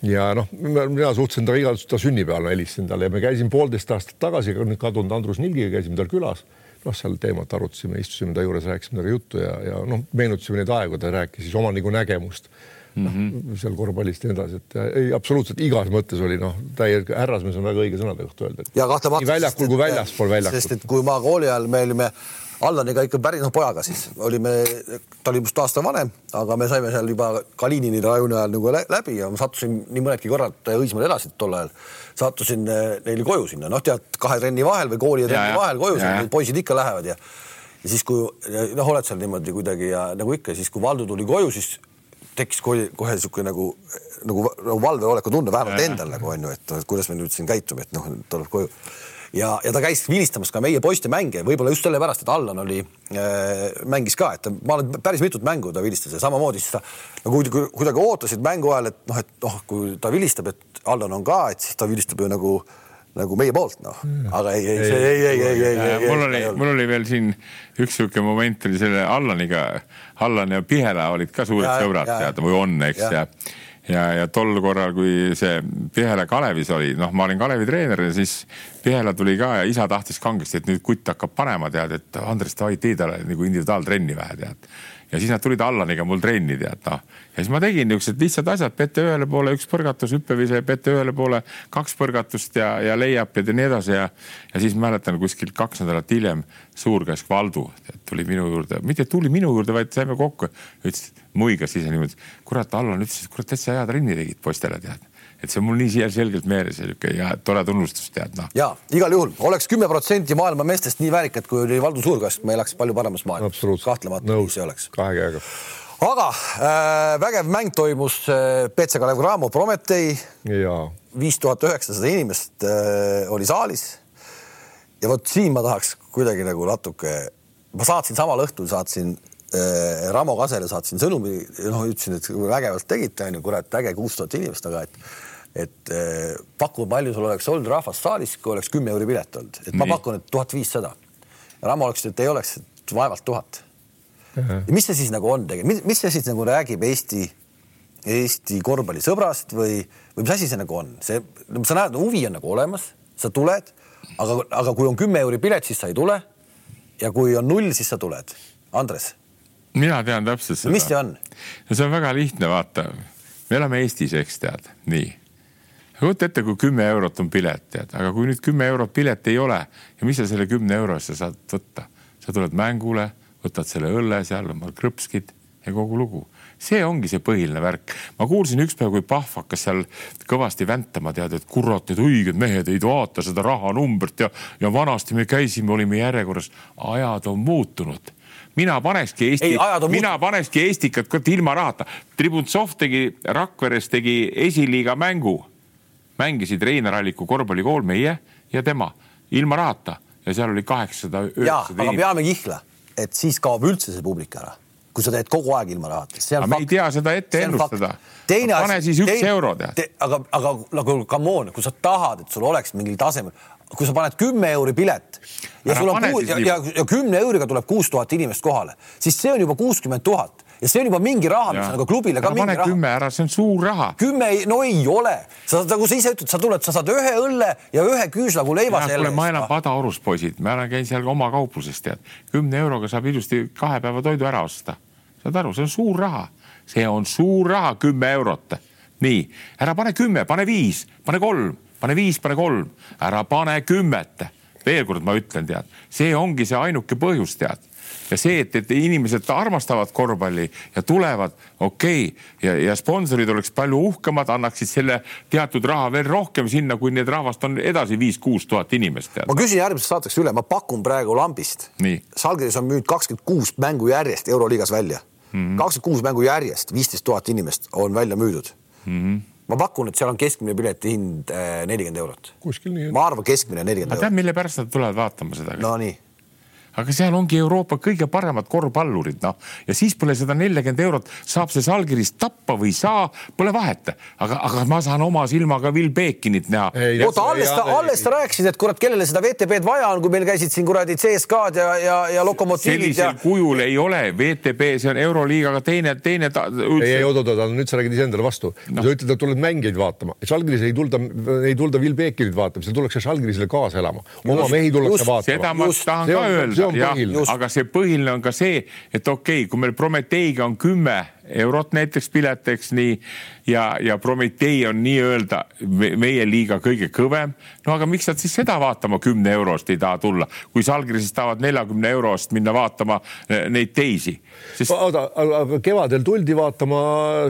ja noh, mina suhtlesin temaga igal ta sünnipäeval, ma helistasin talle ja me käisime poolteist aastat tagasi nüüd kadunud Andrus Nilgiga käisime tal külas noh, seal teemat arutasime, istusime ta juures, rääkisime temaga juttu ja, ja noh, meenutasime neid aegu, ta rääkis siis oma nagu nägemust mm -hmm. seal korvpallist ja nii edasi, et ei absoluutselt igas mõttes oli noh, täielik härrasmees on väga õige sõnade kohta öelda. ja kahtlemata. nii väljakul kui väljaspool väljakut sest. et kui ma kooli ajal me olime Allaniga ikka päris noh pojaga siis. Olime, ta oli minust aasta vanem, aga me saime seal juba Kalinini rajuni ajal nagu lä- läbi ja ma sattusin nii mõnedki korrad Õismäel elasid tol ajal, sattusin eh, neile koju sinna, noh, tead kahe trenni vahel või kooli ja trenni ja. vahel koju poisid ikka lähevad ja ja siis, kui noh, oled seal niimoodi kuidagi ja nagu ikka, siis kui Valdo tuli koju, siis tekkis kohe, kohe niisugune nagu, nagu, nagu valveoleku tunne, vähemalt endal nagu on ju, et noh, et kuidas me nüüd siin käitume, et noh, tuleb koju ja, ja ta käis vilistamas ka meie poiste mänge, võib-olla just sellepärast, et Allan oli äh,, mängis ka, et ma olen päris mitut mängu ta vilistas ja samamoodi siis ta nagu kuidagi, kuidagi ootasid mängu ajal, et noh, et noh, kui ta vilistab, et Allan on ka, et siis ta vilistab ju nagu nagu meie poolt noh, aga ei, ei, see ei, ei, ei, ei, ei, mul oli, mul oli veel siin üks sihuke moment oli selle Allaniga, Allan ja Pihela olid ka suured Ja, sõbrad tead või on, eks Ja. ja ja, ja tol korral, kui see Pihela Kalevis oli, noh, ma olin Kalevi treener ja siis Pihela tuli ka ja isa tahtis kangesti, et nüüd kutt hakkab panema, tead, et Andres, davai, tee talle nagu individuaaltrenni vähe, tead. Ja siis nad tulid Allaniga mul trenni tead noh. Ja siis ma tegin niisugused lihtsad asjad, pete ühele poole üks põrgatus, hüppevise, pete ühele poole kaks põrgatust ja, ja leiab ja nii edasi ja ja siis mäletan kuskil kaks nädalat hiljem suurkäsk Valdu tuli minu juurde, mitte tuli minu juurde, vaid saime kokku, ütles, muigas ise niimoodi, kurat, Allan ütles, et kurat, täitsa hea trenni tegid poistele tead, et see on mul nii selgelt meeles ja niisugune ja tore tunnustus tead noh. ja igal juhul oleks kümme protsenti maailma meestest nii väärikad, kui oli Valdo Suurkast, me elaks palju paremas maailmas. kahtlemata nii see oleks. kahe käega. aga äh, vägev mäng toimus äh, BC Kalev Cramo Prometee, ja viis tuhat üheksasada inimest äh, oli saalis ja vot siin ma tahaks kuidagi nagu natuke, ma saatsin samal õhtul, saatsin Ramo Kasele saatsin sõnumi, noh, ütlesin, et vägevalt tegite, onju, kurat, äge kuus tuhat inimest, aga et et äh, paku, palju sul oleks olnud rahvast saalis, kui oleks kümme euri pilet olnud, et ma Nii. pakun, et tuhat viissada. Ramo oleks, et ei oleks, et vaevalt tuhat. mis see siis nagu on tegelikult, mis see siis nagu räägib Eesti, Eesti korvpallisõbrast või, või mis asi see nagu on, see, sa näed, huvi on nagu olemas, sa tuled, aga, aga kui on kümme euri pilet, siis sa ei tule. ja kui on null, siis sa tuled. Andres, mina tean täpselt seda. mis see on? no see on väga lihtne, vaata. me elame Eestis, eks tead, nii. kujuta ette, kui kümme eurot on pilet, tead, aga kui nüüd kümme eurot pilet ei ole ja mis sa selle kümne euro eest sa saad võtta? sa tuled mängule, võtad selle õlle seal, oma krõpskid ja kogu lugu. see ongi see põhiline värk. ma kuulsin ükspäev, kui Pahv hakkas seal kõvasti väntama, tead, et kurat, need õiged mehed ei vaata seda rahanumbrit ja, ja vanasti me käisime, olime järjekorras. ajad on muutunud mina panekski Eesti mina panekski Eestikat kurat ilma rahata. Tribuntsov tegi Rakveres tegi esiliiga mängu, mängisid Reinar Alliku korvpallikool, meie ja tema ilma rahata. Ja seal oli kaheksasada, ja, üheksasada aga peame kihla, et siis kaob üldse see publik ära, kui sa teed kogu aeg ilma rahata. aga me ei tea seda ette ennustada. pane siis üks teine, euro tead. te, aga, aga nagu come on, kui sa tahad, et sul oleks mingil tasemel, kui sa paned kümme euri pilet ja sul on kuus, ja, ja, ja kümne euriga tuleb kuus tuhat inimest kohale, siis see on juba kuuskümmend tuhat ja see on juba mingi raha, mis on nagu klubile ka ära mingi raha kümme ära, see on suur raha. kümme ei, no ei ole, sa nagu sa ise ütled, sa tuled, sa saad ühe õlle ja ühe küüslagu leiva kuule, ma elan. Padaorus, poisid, ma olen käinud seal ka oma kaupluses, tead. kümne euroga saab ilusti kahe päeva toidu ära osta. saad aru, see on suur raha, see on suur raha, kümme eurot. nii, ära pane kümme, pane viis, pane kolm, pane viis, pane kolm, ära pane kümmet. veel kord ma ütlen, tead, see ongi see ainuke põhjus, tead ja see, et, et inimesed armastavad korvpalli ja tulevad, okei okay. ja, ja sponsorid oleks palju uhkemad, annaksid selle teatud raha veel rohkem sinna, kui need rahvast on edasi viis-kuus tuhat inimest. ma küsin järgmiseks saateks üle, ma pakun praegu lambist. Salgeris on müünud kakskümmend kuus mängu järjest Euroliigas välja. kakskümmend kuus mängu järjest, viisteist tuhat inimest on välja müüdud mm. -hmm. Ma pakun, et seal on keskmine piletihind eh, nelikümmend eurot. kuskil nii. ma arvan, keskmine nelikümmend aga tead, eurot. mille pärast nad tulevad vaatama seda? no nii aga seal ongi Euroopa kõige paremad korvpallurid, noh ja siis pole seda neljakümmend eurot, saab see Salgiris tappa või ei saa, pole vahet. aga, aga ma saan oma silmaga Will Bekinit näha. Oota, alles ta, alles ta rääkisid, et kurat, kellele seda VTB-d vaja on, kui meil käisid siin kuradi CSKA-d ja, ja, ja Lokomotiivid sellisel ja kujul ei ole VTB, see on Euroliigaga teine, teine ta, ei, ei oot, oot, oot, nüüd sa räägid iseendale vastu no.. sa ütled, et tuled mängijaid vaatama, Žalgiris ei tulda, ei tulda Will Bekerit vaatama, seal tullakse Žalgirisele kaasa elama, oma Just, mehi tullakse just, seda vaatama. ma Just, tahan ka on- see on, põhiline., aga see põhiline on ka see, et okei okay,, kui meil Prometheiga on kümme eurot näiteks pilet, eks nii ja, ja Promethei on nii-öelda me- meie liiga kõige kõvem. no aga miks nad siis seda vaatama kümne euro eest ei taha tulla, kui Salgrisest tahavad neljakümne euro eest minna vaatama eh, neid teisi, sest oota, aga kevadel tuldi vaatama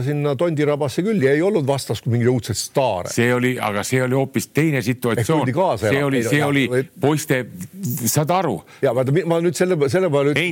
sinna Tondirabasse küll ja ei olnud vastas mingeid õudseid staare. see oli, aga see oli hoopis teine situatsioon. See oli, see oli poiste, saad aru? Ja vaata, ma nüüd selle, selle peale ütlen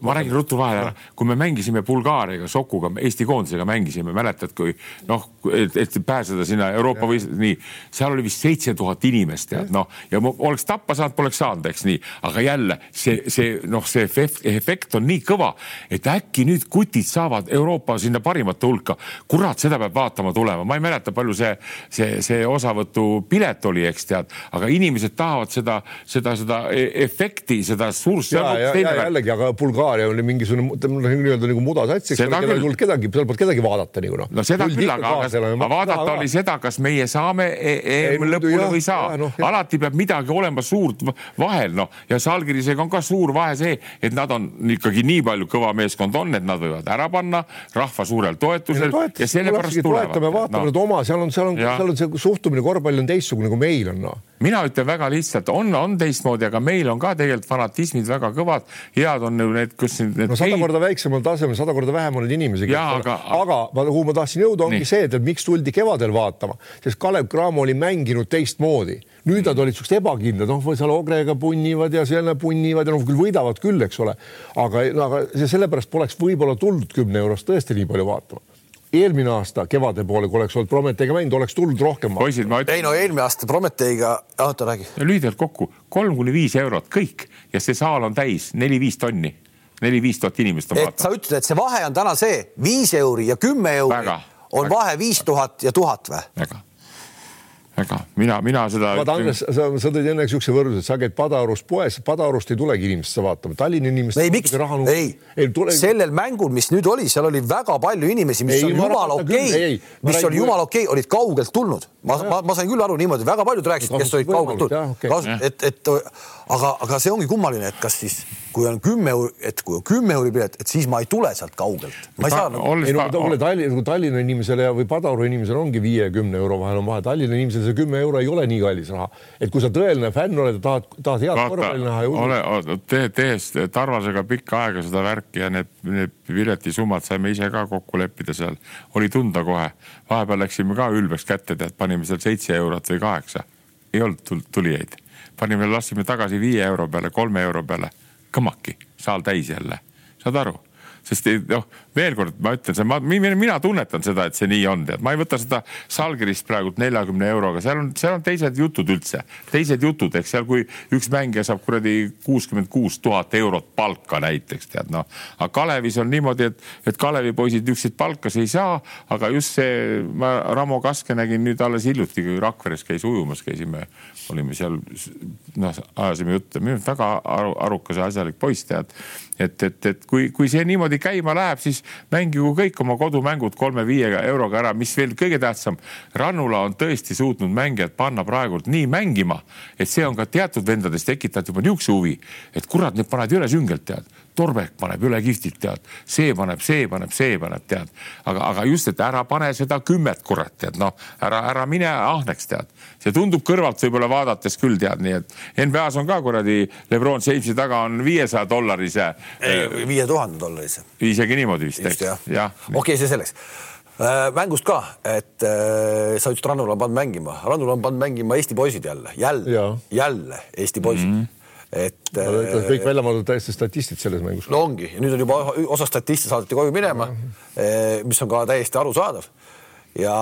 ma räägin ruttu vahele ära, kui me mängisime Bulgaariaga, Sokuga, Eesti koondisega mängisime, mäletad, kui noh, et, pääseda sinna Euroopa või nii, seal oli vist seitse tuhat inimest tead noh, ja oleks tappa saanud, poleks saanud, eks nii, aga jälle see, see noh, see efekt, efekt on nii kõva, et äkki nüüd kutid saavad Euroopa sinna parimate hulka. kurat, seda peab vaatama tulema, ma ei mäleta, palju see, see, see osavõtupilet oli, eks tead, aga inimesed tahavad seda, seda, seda e- efekti, seda suurt ja, ja, ja jällegi, aga Bulgaaria oli mingisugune nii-öelda nagu mudasats, eks ole, kellel ei tulnud kedagi, seal polnud kedagi vaadata nagu noh. no seda küll, aga, aga, vaadata oli seda, kas meie saame e- EM muidu lõpule või ei saa noh, jah. alati peab midagi olema suurt vahel noh ja Salgirisega on ka suur vahe see, et nad on ikkagi nii palju kõva meeskond on, et nad võivad ära panna rahva suurel toetusel ja sellepärast toetame, tulevad vaatame no. nüüd oma, seal on, seal on, seal on see suhtumine korvpalli on teistsugune kui meil on noh. mina ütlen väga lihtsalt, on, on teistmoodi, aga meil on ka tegelikult fanatismid väga kõvad, head on ju need, kus need no sada korda väiksemal tasemel, sada korda vähem on neid inimesi. Aga, aga- ma, kuhu ma tahtsin jõuda, ongi Nii. see, et miks tuldi kevadel vaatama, sest Kalev Cramo oli mänginud teistmoodi. Nüüd nad olid siuksed ebakindlad, noh, seal Ogrega punnivad ja selle punnivad ja noh, küll võidavad küll, eks ole. aga aga sellepärast poleks võib-olla tuldud kümne eurost tõesti nii palju vaatama. eelmine aasta kevade poole, kui oleks olnud Prometeiga mängida, oleks tulnud rohkem. poisid, ma ütlen. ei no eelmine aasta Prometeiga, oota räägi. lühidalt kokku kolm kuni viis eurot kõik ja see saal on täis neli-viis tonni, neli-viis tuhat inimest on et vaata. sa ütled, et see vahe on täna see viis euri ja kümme euri Väga, on väga. vahe viis tuhat ja tuhat või? väga, väga, mina, mina seda. vaata, Andres, sa, sa tõid enne siukse võrdluse, et sa käid Padarus poes, Padarust ei tulegi inimest seda vaatama, Tallinna inimest. ei, miks? ei, ei tule... sellel mängul, mis nüüd oli, seal oli väga palju inimesi, mis Ei, oli ma jumala okei ei,, ma mis räägin- oli jumala okei, olid kaugelt tulnud. ma, ma, ma sain küll aru niimoodi, väga paljud rääkisid, kes olid kaugelt tulnud okei.. et, et aga, aga see ongi kummaline, et kas siis, kui on kümme, et kui on kümme euri pilet, et siis ma ei tule sealt kaugelt. ma ei saa nagu ei no kuule Tallinna, Tallinna inimesele ja, või Padaru inimesele ongi viie ja kümne euro vahel on vahe. Tallinna inimesele see kümme euro ei ole nii kallis raha, et kui sa tõeline fänn oled ja tahad, tahad head korvpalli näha ja ole, tee, tehes Tarvasega pikka aega seda värki ja need, need piletisummad saime ise ka kokku leppida seal, oli tunda kohe. vahepeal läksime ka ülbeks kätte, tead, panime seal seitse eurot või kaheksa, ei olnud tul- tulijaid, panime, lastsime tagasi viie euro peale, kolme euro peale, kõmmaki, saal täis jälle, saad aru? Sest ei- noh, veel kord ma ütlen, see, ma, mina tunnetan seda, et see nii on, tead, ma ei võta seda Salgerist praegult neljakümne euroga, seal on, seal on teised jutud üldse, teised jutud, eks seal, kui üks mängija saab kuradi kuuskümmend kuus tuhat eurot palka näiteks tead noh, aga Kalevis on niimoodi, et, et Kalevi poisid niisuguseid palkasid ei saa, aga just see, ma Ramo Kaske nägin nüüd alles hiljuti, kui Rakveres käis ujumas, käisime, olime seal noh, ajasime juttu, minu arust väga aru, arukas ja asjalik poiss tead. Et, et, et kui, kui see niimoodi käima läheb, siis mängigu kõik oma kodumängud kolme-viie euroga ära, mis veel kõige tähtsam. Rannula on tõesti suutnud mängijad panna praegult nii mängima, et see on ka teatud vendades tekitanud juba niisuguse huvi, et kurat, need paned üle süngelt tead. Torbek paneb üle kihvtilt tead, see paneb, see paneb, see paneb tead, aga, aga just, et ära pane seda kümmet kurat tead, noh, ära, ära mine ahneks tead. see tundub kõrvalt võib-olla vaadates küll tead, nii et NBA-s on ka kuradi Lebron Jamesi taga on viiesaja dollarise viie tuhande dollarise. isegi niimoodi vist, eks, okei, see selleks. mängust ka, et äh, sa ütlesid, Rannula on pannud mängima, Rannula on pannud mängima Eesti poisid jälle, jälle jälle Eesti poisid mm. -hmm. Et äh, kõik välja mõeldud täiesti statistid selles mängus. no ongi. Ja nüüd on juba osa statiste saadeti koju minema, mis on ka täiesti arusaadav. ja,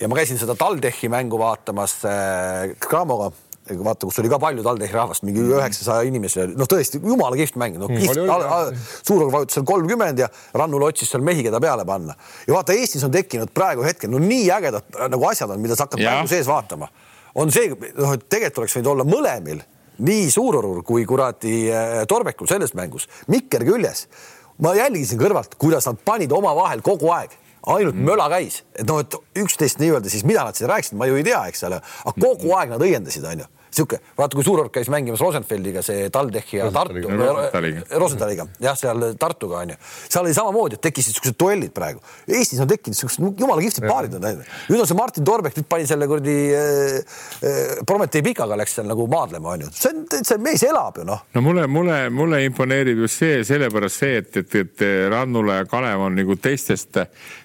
ja ma käisin seda TalTechi mängu vaatamas äh, Gramoga, vaata, kus oli ka palju TalTechi rahvast, mingi üheksasaja inimese, noh, tõesti jumala kihvt mäng, no oli, oli,, Suurog vajutas seal kolmkümmend ja Rannula otsis seal mehi, keda peale panna. ja vaata, Eestis on tekkinud praegu hetkel no nii ägedad äh, nagu asjad on, mida sa hakkad mängu sees vaatama. on see, noh, et tegelikult oleks võinud olla mõlemil, nii Suurorul kui kuradi äh, Torbekul selles mängus, Mikker küljes. ma jälgisin kõrvalt, kuidas nad panid omavahel kogu aeg. Ainult mm. möla käis, et noh, et üksteist nii-öelda siis mida nad siin rääkisid, ma ju ei tea, eks ole, aga kogu aeg nad õiendasid, onju sihuke, vaata, kui Suurorg käis mängimas Rosenfeldiga, see TalTechi ja Tartu. Rosentaliga, jah, seal Tartuga onju, seal oli samamoodi, et tekkisid siuksed duellid praegu. Eestis on tekkinud siuksed jumala kihvtid paarid on läinud. nüüd on see Martin Torbek, nüüd pani selle kuradi äh, äh, Prometee pikaga läks seal nagu maadlema onju, see on, see mees elab ju noh. no mulle, mulle, mulle imponeerib just see, sellepärast see, et, et, et Rannula ja Kalev on nagu teistest,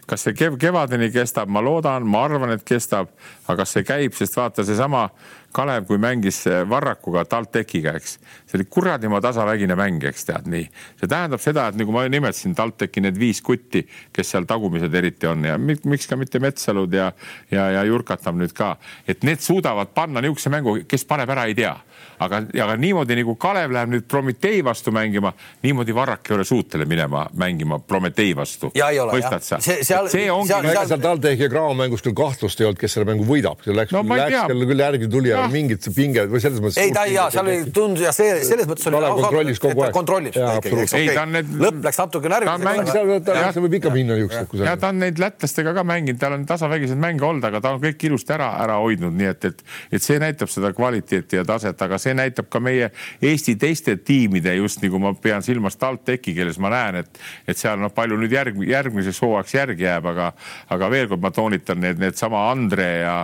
kas see kev, kevadeni kestab, ma loodan, ma arvan, et kestab, aga kas see käib, sest vaata seesama Kalev, kui mängis Varrakuga, TalTechiga, eks, see oli kuradi tasavägine mäng, eks tead nii. see tähendab seda, et nagu ma nimetasin TalTechi need viis kutti, kes seal tagumised eriti on ja mi- miks ka mitte Metsalud ja, ja, ja Jurkatam nüüd ka, et need suudavad panna niisuguse mängu, kes paneb ära, ei tea aga, aga niimoodi nagu Kalev läheb nüüd Prometee vastu mängima, niimoodi Varrak ei ole suuteline minema mängima Prometee vastu. Ei mõistad sa? See- seal- see ongi seal- seal, ega seal TalTechi ja Graamo mängus küll kahtlust ei olnud, kes selle mängu võidab, see läks No ei läks küll järgi tuli, aga Jah. mingit pinge või selles mõttes. ei ta ja seal oli tundus ja see selles mõttes oli. Kalev kontrollis kogu aeg. kontrollib seda Jaa, ikkagi, eks okei ta on need- lõpp läks natuke Ta on mänginud- närvi. seal, ta, see võib ikka minna niisuguseks, ja ta on neid lätlastega ka mänginud, tal on tasavägiseid mänge olnud, aga ta on kõik ilusti ära, ära hoidnud, nii et, et, et see näitab seda kvaliteeti ja taset, aga see näitab ka meie Eesti teiste tiimide just nagu ma pean silmas TalTechi, kelles ma näen, et, et seal noh, palju nüüd järg, järgmiseks hooajaks järgi jääb, aga, aga veel kord ma toonitan need, needsama Andre ja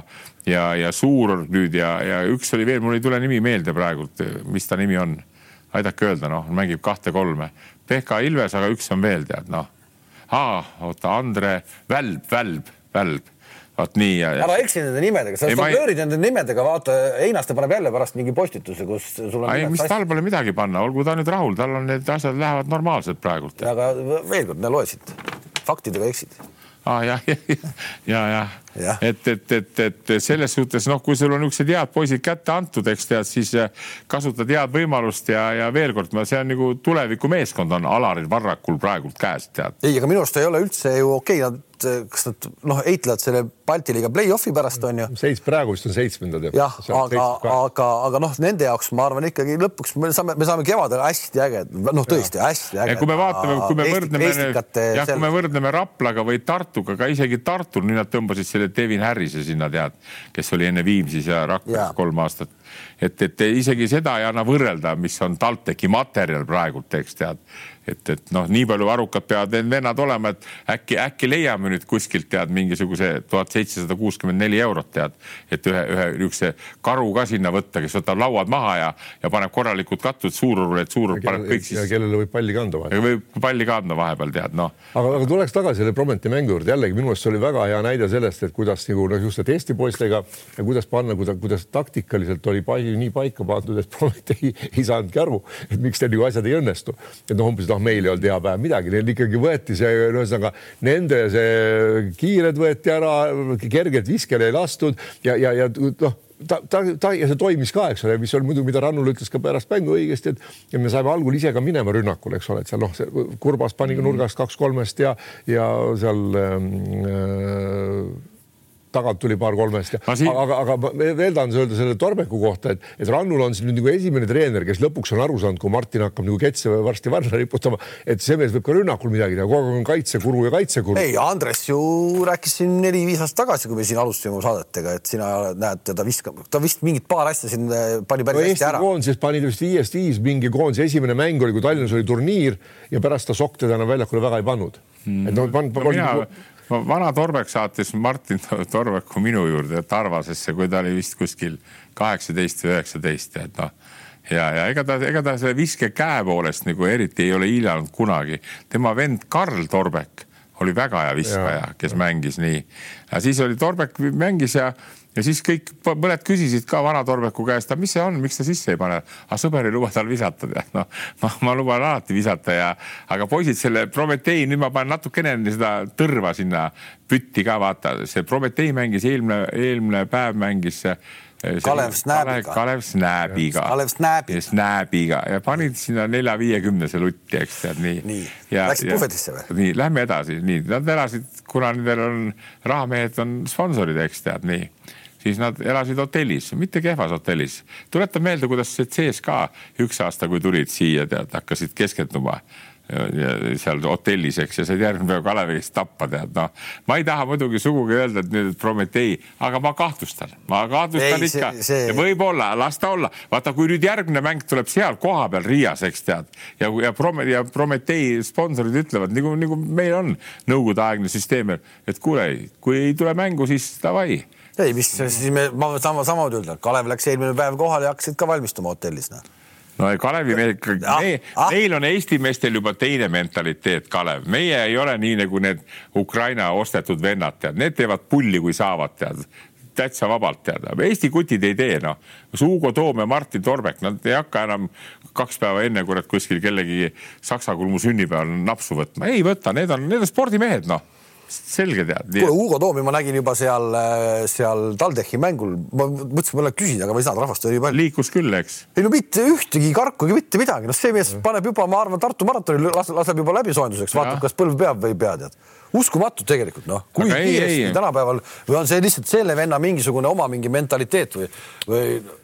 ja, ja Suurorg nüüd ja, ja üks oli veel, mul ei tule nimi meelde praegult, mis ta nimi on aidake öelda, noh, mängib kahte-kolme. Pehka Ilves, aga üks on veel tead noh. oota, Andre Välb, Välb, Välb, vot nii ja, ja ära eksi nende nimedega, sa ma ei- nende nimedega, vaata Einaste paneb jälle pärast mingi postituse, kus sul on. ei, mis tal pole midagi panna, olgu ta nüüd rahul, tal on need asjad lähevad normaalselt praegult. aga veel kord, loe siit, faktidega eksid. ah, jah, ja, ja, ja, Jah. Et, et, et, et selles suhtes noh, kui sul on niisugused head poisid kätte antud, eks tead, siis äh, kasutad head võimalust ja, ja veel kord, see on nagu tulevikumeeskond on Alaril Varrakul praegult käes, tead. ei, aga minu arust ei ole üldse ju okei okay,, nad, kas nad noh, eitlevad selle Balti liiga play-off'i pärast on ju. seits praegu vist on seitsmendad. jah, aga, aga, aga noh, nende jaoks ma arvan ikkagi lõpuks me saame, me saame kevadel hästi äge, noh, tõesti hästi äge. kui me vaatame, kui me võrdleme, jah, kui me võrdleme Raplaga või Tartuga, ka isegi Tartul, nüüd nad tõmbasid selle Devin Harrise sinna tead, kes oli enne Viimsis ja Rakveres kolm aastat. et, et isegi seda ei anna võrrelda, mis on TalTechi materjal praegult, eks tead et, et noh, nii palju arukad peavad need vennad olema, et äkki, äkki leiame nüüd kuskilt tead mingisuguse tuhat seitsesada kuuskümmend neli eurot tead, et ühe, ühe niisuguse karu ka sinna võtta, kes võtab lauad maha ja, ja paneb korralikud kattud suururule, et suurur paneb kõik siis. kellele võib palli ka anda vahepeal. võib palli ka anda vahepeal tead noh. aga, aga tuleks tagasi selle Prometi mängu juurde jällegi minu arust see oli väga hea näide sellest, et kuidas nagu noh, just Eesti poistega ja kuidas panna, kuidas, kuidas taktikaliselt oli palju nii paika pandud, et Promet ei, ei saanudki aru, et miks teil nagu asjad ei õnnestu. et noh, umbes noh, meil ei olnud hea päev midagi, neil ikkagi võeti see, ühesõnaga nende see kiired võeti ära, kergelt viskele ei lastud ja, ja, ja noh ta, ta, ta ja see toimis ka, eks ole, mis on muidu, mida Rannul ütles ka pärast mängu õigesti, et ja me saime algul ise ka minema rünnakule, eks ole, et seal noh, see Kurbas pani ka nurgast kaks-kolmest ja, ja seal ähm, äh, tagant tuli paar-kolmest ja siin... aga, aga ma veel tahan öelda selle Torbeku kohta, et, et Rannul on siin nüüd nagu esimene treener, kes lõpuks on aru saanud, kui Martin hakkab nagu ketse varsti varna riputama, et see mees võib ka rünnakul midagi teha, kogu aeg on kaitsekuru ja kaitsekuru. ei, Andres ju rääkis siin neli-viis aastat tagasi, kui me siin alustasime saadetega, et sina näed, teda viskab, ta vist mingit paar asja siin eh, pani päris no, hästi ära. koondises pani ta vist viiest viis, mingi koondise esimene mäng oli, kui Tallinnas oli turniir ja pärast ta sokk teda enam väljakule väga ei pannud mm.. et noh, pan-, pan, no, mina vana Torbek saatis Martin Torbeku minu juurde Tarvasesse, kui ta oli vist kuskil kaheksateist või üheksateist, et noh ja, ja ega ta, ega ta selle viske käe poolest nagu eriti ei ole hiilanud kunagi. tema vend Karl Torbek oli väga hea viskaja, kes mängis nii. siis oli Torbek mängis ja ja siis kõik, mõned küsisid ka vana Torbeku käest, mis see on, miks ta sisse ei pane? aga sõber ei luba tal visata, tead noh, ma, ma luban alati visata ja, aga poisid selle Prometee, nüüd ma panen natukene seda tõrva sinna pütti ka vaata, see Prometee mängis eelmine, eelmine päev mängis Kalev Snääbiga. Kalev Snääbiga. Kalev Snääbiga. Snääbiga ja panid sinna nelja-viiekümnese lutti, eks tead nii. nii, läksid puhvetisse või? nii, lähme edasi, nii, nad elasid, kuna nendel on rahamehed on sponsorid, eks tead nii siis nad elasid hotellis, mitte kehvas hotellis. tuleta meelde, kuidas see CSKA üks aasta, kui tulid siia, tead, hakkasid keskenduma seal hotellis, eks, ja said järgmine päev Kalevist tappa, tead, noh. ma ei taha muidugi sugugi öelda, et nüüd Prometee, aga ma kahtlustan, ma kahtlustan ei, ikka see... võib-olla, las ta olla. vaata, kui nüüd järgmine mäng tuleb seal kohapeal Riias, eks tead, ja, ja Prome- ja Prometee sponsorid ütlevad nagu, nagu meil on nõukogudeaegne süsteem, et kuule, kui ei tule mängu, siis davai ei, mis siis me, ma sama, samamoodi öelda, Kalev läks eelmine päev kohale ja hakkasid ka valmistuma hotellis, noh. No Kalevi meil ah,, me, ah. meil on Eesti meestel juba teine mentaliteet, Kalev, meie ei ole nii nagu need Ukraina ostetud vennad, tead, need teevad pulli, kui saavad, tead. Täitsa vabalt teada, Eesti kutid ei tee noh, Hugo Toom ja Martin Torbek, nad ei hakka enam kaks päeva enne kurat kuskil kellegi saksa kulmu sünnipäeval napsu võtma, ei võta, need on, need on spordimehed noh selge tead. kuule, Hugo Toomi ma nägin juba seal, äh, seal TalTechi mängul, ma mõtlesin, ma lähen küsin, aga ma ei saanud, rahvast oli palju. liikus küll, eks. ei no mitte ühtegi karkugi, mitte midagi, noh, see mees paneb juba, ma arvan, Tartu maratoni laseb juba läbisoojenduseks, vaatab, kas põlv peab või ei pea, tead uskumatu tegelikult noh, kui aga kiiresti ei, ei. tänapäeval või on see lihtsalt selle venna mingisugune oma mingi mentaliteet või, või?